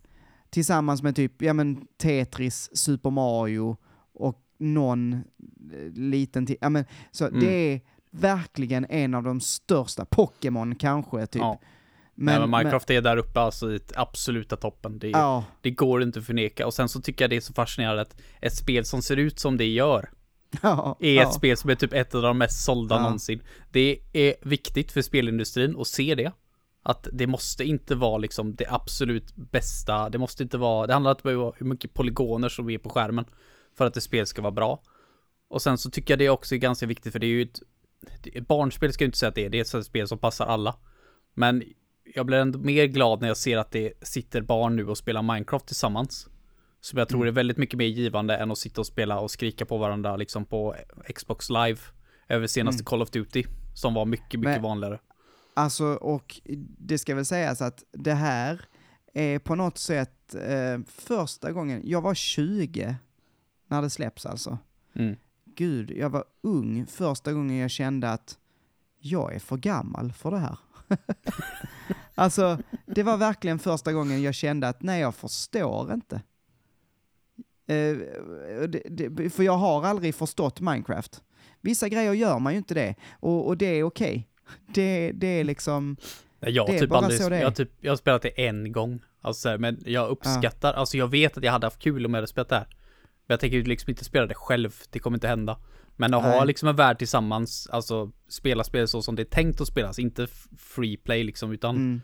Tillsammans med typ, ja men Tetris, Super Mario och någon eh, liten till. Ja men, så
Mm.
det är verkligen en av de största. Pokémon kanske, typ.
ja. Men, Nej, men Minecraft är där uppe alltså i absoluta toppen. Det,
ja,
det går inte att förneka. Och sen så tycker jag det är så fascinerande att ett spel som ser ut som det gör
ja,
är
ja.
ett spel som är typ ett av de mest sålda
Ja.
någonsin. Det är viktigt för spelindustrin att se det. Att det måste inte vara liksom det absolut bästa. Det måste inte vara, det handlar inte om hur mycket polygoner som är på skärmen för att ett spel ska vara bra. Och sen så tycker jag det också är ganska viktigt för det är ju ett, barnspel ska jag inte säga att det är, det är ett spel som passar alla. Men jag blir ändå mer glad när jag ser att det sitter barn nu och spelar Minecraft tillsammans. Som jag tror
Mm.
är väldigt mycket mer givande än att sitta och spela och skrika på varandra liksom på Xbox live över senaste
Mm.
Call of Duty. Som var mycket, mycket
Men-
vanligare.
Alltså, och det ska väl sägas att det här är på något sätt eh, första gången, jag var 20 när det släpps alltså.
Mm.
Gud, jag var ung första gången jag kände att jag är för gammal för det här. alltså, det var verkligen första gången jag kände att nej, jag förstår inte. Eh, det, det, för jag har aldrig förstått Minecraft. Vissa grejer gör man ju inte det, och, och det är okej. Det, det är liksom,
Jag
Det är
typ
bara
aldrig,
så det
jag typ, jag har spelat det en gång. Alltså, men jag uppskattar, alltså jag vet att jag hade haft kul om jag hade spelat det här. Men jag tänker liksom inte spela det själv, det kommer inte hända. Men att ha
Nej.
liksom en värld tillsammans, alltså spela spel så som det är tänkt att spelas, inte free play liksom, utan
mm,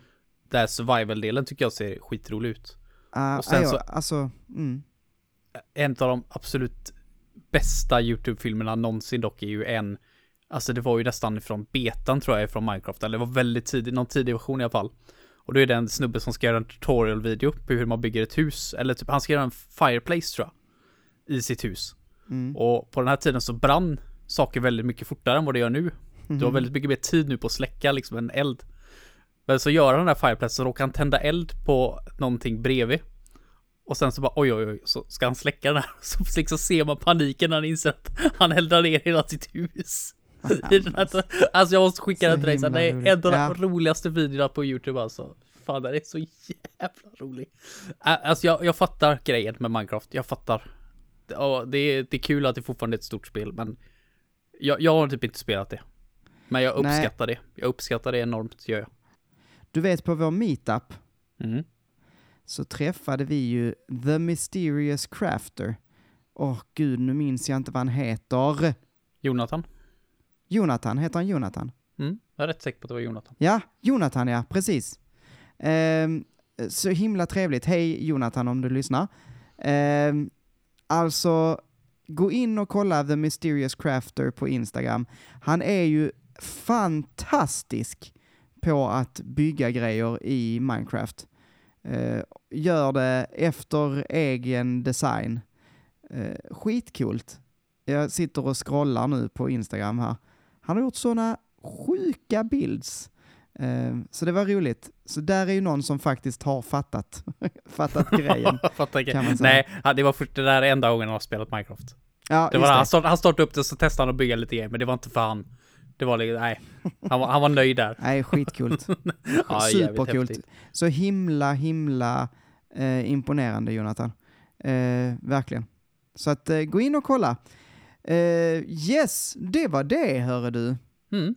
där survival-delen tycker jag ser skitrolig ut.
uh,
Och sen så-
alltså, mm,
En av de absolut bästa YouTube-filmerna någonsin dock är ju en, alltså det var ju nästan från betan tror jag, från Minecraft, eller det var väldigt tidig, någon tidig version i alla fall. Och då är det en snubbe som ska göra en tutorial-video på hur man bygger ett hus, eller typ han ska göra en fireplace tror jag, i sitt hus.
Mm.
Och på den här tiden så brann saker väldigt mycket fortare än vad det gör nu. Du har väldigt mycket mer tid nu på att släcka liksom en eld. Men så gör han den här fireplace så råkar han tända eld på någonting bredvid. Och sen så bara oj oj oj, så ska han släcka den här. Så liksom ser man paniken när han inser att han eldar ner hela sitt hus. Här, alltså jag måste skicka den till dig sen. Det är en av de
Ja.
roligaste videorna på YouTube alltså. Fan den är så jävla rolig. Alltså jag, jag fattar grejen med Minecraft. Jag fattar. Ja, det, är, det är kul att det fortfarande är ett stort spel, men jag, jag har typ inte spelat det. Men jag
Nej.
uppskattar det. Jag uppskattar det enormt, gör jag.
Du vet på vår meetup
Mm.
så träffade vi ju The Mysterious Crafter. Åh gud, nu minns jag inte vad han heter.
Jonathan?
Jonathan, heter han Jonathan?
Mm. Jag är rätt säker på att det var Jonathan.
Ja, Jonathan ja, precis. Ehm, så himla trevligt. Hej Jonathan om du lyssnar. Ehm, alltså, gå in och kolla The Mysterious Crafter på Instagram. Han är ju fantastisk på att bygga grejer i Minecraft. Eh, gör det efter egen design. Uh, skitcoolt. Jag sitter och scrollar nu på Instagram här. Han har gjort sådana sjuka bilds. Eh, så det var roligt. Så där är ju någon som faktiskt har fattat, fattat grejen.
Inte.
Kan man säga.
Nej, det var först det där är enda gången han har spelat Minecraft.
Ja,
Det var,
just
han, start, han startade upp det så testade han att bygga lite grejer, men det var inte för han. Det var liksom, nej. Han var, han var nöjd där.
Nej, skitcoolt.
Ja, häftigt.
Så himla, himla eh, imponerande Jonathan. Eh, verkligen. Så att eh, gå in och kolla. Eh, yes, det var det, hörru du.
Mm.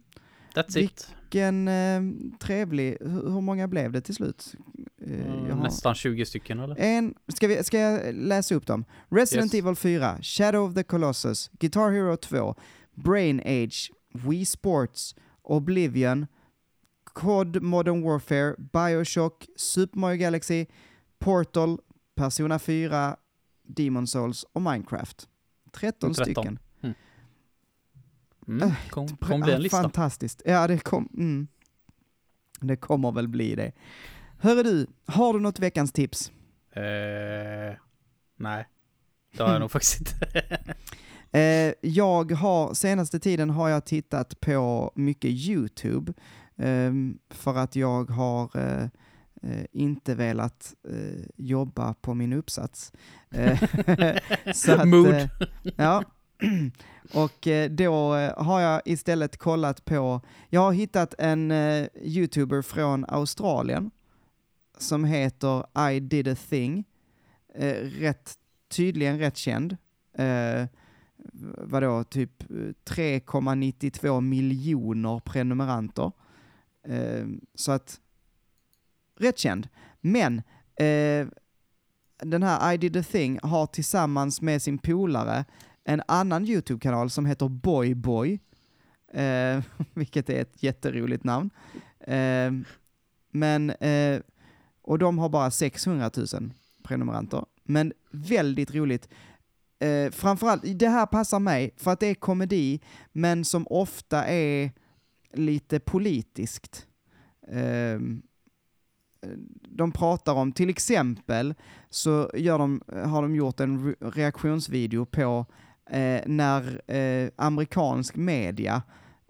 That's it.
Vilken eh, trevlig, hur, många blev det till slut? Eh, har-
Nästan 20 stycken eller?
En, ska, vi, ska jag läsa upp dem? Resident
Yes.
Evil 4, Shadow of the Colossus, Guitar Hero 2, Brain Age, Wii Sports, Oblivion, COD Modern Warfare, Bioshock, Super Mario Galaxy, Portal, Persona 4, Demon Souls och Minecraft. 13,
13.
stycken.
Mm. Kom, kom bli en lista.
Fantastiskt. Ja, det kom... Mm. Det kommer väl bli det. Hörru du, har du något veckans tips?
Eh, nej. Det har jag nog faktiskt inte.
Eh, jag har, senaste tiden har jag tittat på mycket YouTube, ehm, för att jag har eh, eh, inte velat eh, jobba på min uppsats. Eh, så att,
Mood.
ja. Och eh, då eh, har jag istället kollat på, jag har hittat en eh, YouTuber från Australien som heter I did a thing. Rätt, tydligen rätt känd. Eh, vadå, typ 3,92 miljoner prenumeranter. Eh, så att, rätt känd. Men, eh, den här I did a thing har tillsammans med sin polare en annan YouTube-kanal som heter Boy Boy, eh, vilket är ett jätteroligt namn. Eh, men, eh, och de har bara 600 000 prenumeranter. Men väldigt roligt. Eh, framförallt, det här passar mig för att det är komedi, men som ofta är lite politiskt. Eh, de pratar om, till exempel, så gör de, har de gjort en reaktionsvideo på eh, när eh, amerikansk media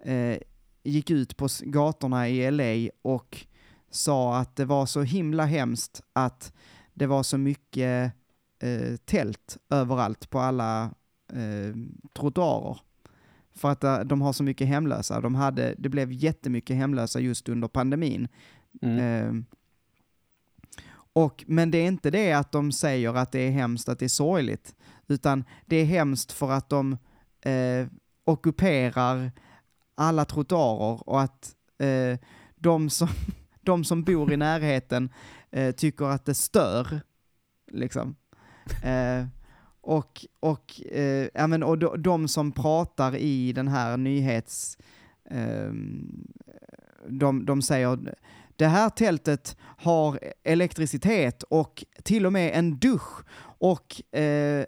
eh, gick ut på gatorna i LA och sa att det var så himla hemskt att det var så mycket eh, tält överallt på alla eh, trottoarer. För att eh, de har så mycket hemlösa. De hade, det blev jättemycket hemlösa just under pandemin.
Mm.
Eh, och, men det är inte det att de säger att det är hemskt, att det är sorgligt, utan det är hemskt för att de eh, ockuperar alla trottoarer och att eh, de, som, de som bor i närheten eh, tycker att det stör. Liksom. Eh, och och, eh, ja, men, och de, de som pratar i den här nyhets... Ehm, de, de säger det här tältet har elektricitet och till och med en dusch och eh,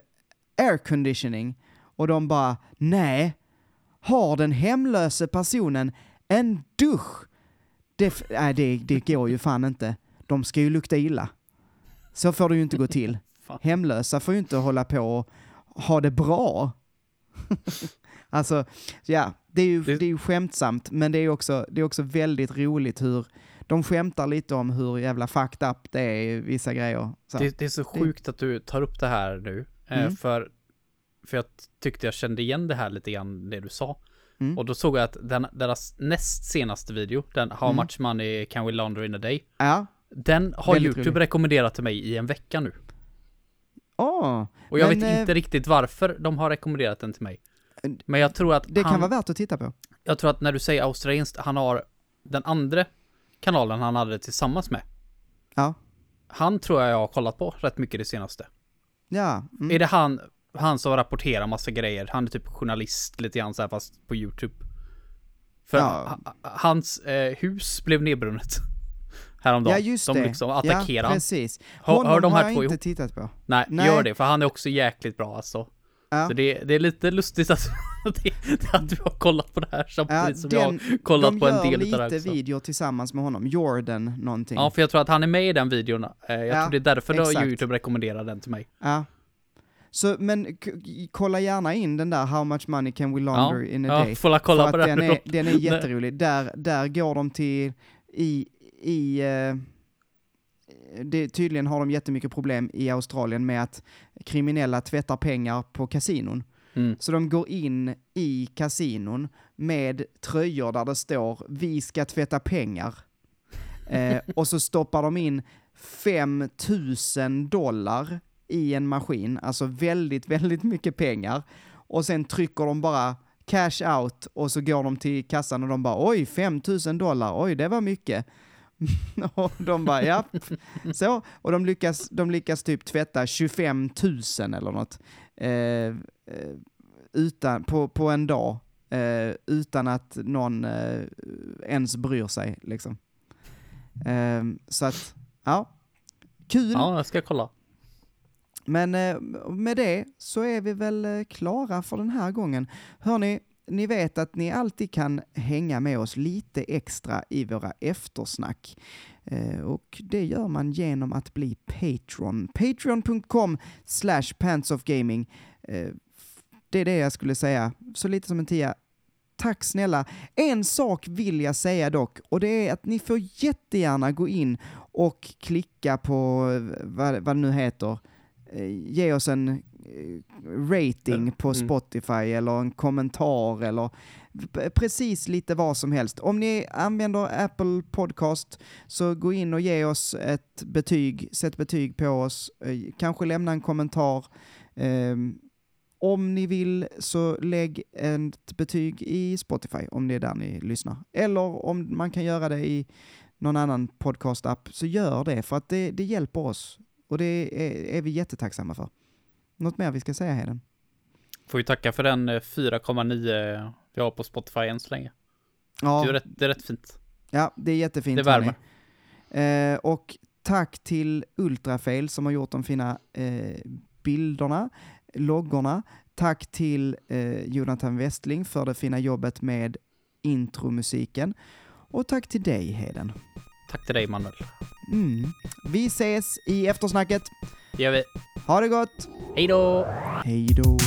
air conditioning. Och de bara, nej, har den hemlöse personen en dusch? Det, nej, det, det går ju fan inte. De ska ju lukta illa. Så får det ju inte gå till. Hemlösa får ju inte hålla på och ha det bra. alltså, ja, det är, ju,
Det-
är ju skämtsamt, men det är också, det är också väldigt roligt hur de skämtar lite om hur jävla fucked up det är i vissa grejer.
Det, det är så sjukt att du tar upp det här nu. Eh,
Mm.
För, för jag tyckte jag kände igen det här lite grann, det du sa.
Mm.
Och då såg jag att den, deras näst senaste video, den How
Mm.
much money can we launder in a day?
Ja.
Den har
Väldigt
YouTube
rolig.
rekommenderat till mig i en vecka nu.
Åh,
Och jag
Men,
vet
eh,
inte riktigt varför de har rekommenderat den till mig. Men jag tror att
det
han,
kan vara värt att titta på.
jag tror att när du säger australienskt, han har den andra kanalen han hade tillsammans med.
Ja.
Han tror jag jag har kollat på rätt mycket det senaste.
Ja. Mm.
Är det han, han som rapporterar massa grejer? Han är typ journalist lite grann så här fast på YouTube. För
Ja.
ha- ha- hans eh, hus blev nedbrunnet. Häromdagen.
Ja, just
de
det.
liksom attackerar
ja, precis.
Hör-
Honom
hör de här
har jag
två
inte
ihop?
tittat på.
Nej,
Nej.
gör det för han är också jäkligt bra alltså.
Ja.
Så det, det är lite lustigt att, att du har kollat på det här samtidigt som jag har kollat
de
på en
gör
del av det här
lite
också.
videor tillsammans med honom, Jordan någonting.
Ja, för jag tror att han är med i den videon. Eh, Jag
Ja,
tror det är därför
exakt.
YouTube rekommenderar den till mig.
Ja. Så, men kolla gärna in den där How much money can we launder in a
Ja,
day.
får la kolla
För
på den.
den är, den är jätterolig. Där, där går de till, i, i eh, det, tydligen har de jättemycket problem i Australien med att kriminella tvättar pengar på kasinon.
Mm.
Så de går in i kasinon med tröjor där det står “Vi ska tvätta pengar”. Eh, och så stoppar de in 5000 dollar i en maskin, alltså väldigt, väldigt mycket pengar. och sen trycker de bara cash out och så går de till kassan och de bara oj, 5000 dollar, oj det var mycket. och de bara ja, så. Och de lyckas, de lyckas typ tvätta 25 000 eller något. Eh, eh, utan, på, på en dag. Eh, utan att någon eh, ens bryr sig liksom. Eh, så att, ja. Kul.
Ja, jag ska kolla.
Men eh, med det så är vi väl klara för den här gången. Hörni, ni vet att ni alltid kan hänga med oss lite extra i våra eftersnack. Eh, och det gör man genom att bli Patreon. Patreon.com slash pantsofgaming. Eh, det är det jag skulle säga, så lite som en tia. Tack snälla. En sak vill jag säga dock, och det är att ni får jättegärna gå in och klicka på eh, vad, vad det nu heter, ge oss en rating på Spotify mm. eller en kommentar eller precis lite vad som helst. Om ni använder Apple Podcast så gå in och ge oss ett betyg, sätt betyg på oss, kanske lämna en kommentar. Um, om ni vill så lägg ett betyg i Spotify om det är där ni lyssnar. Eller om man kan göra det i någon annan podcast-app så gör det för att det, det hjälper oss och det är, är vi jättetacksamma för. Något mer vi ska säga Heden?
Får vi tacka för den 4,9 eh, vi har på Spotify än så länge. Ja. Det är rätt, det är rätt fint.
Ja, det är jättefint.
Det värmer.
Eh, och tack till Ultrafail som har gjort de fina eh, bilderna, loggorna. Tack till eh, Jonathan Westling för det fina jobbet med intromusiken. Och tack till dig Heden.
Tack till dig Manuel.
Mm. Vi ses i eftersnacket.
Det gör vi.
Ha det gott!
Hej då!
Hej då!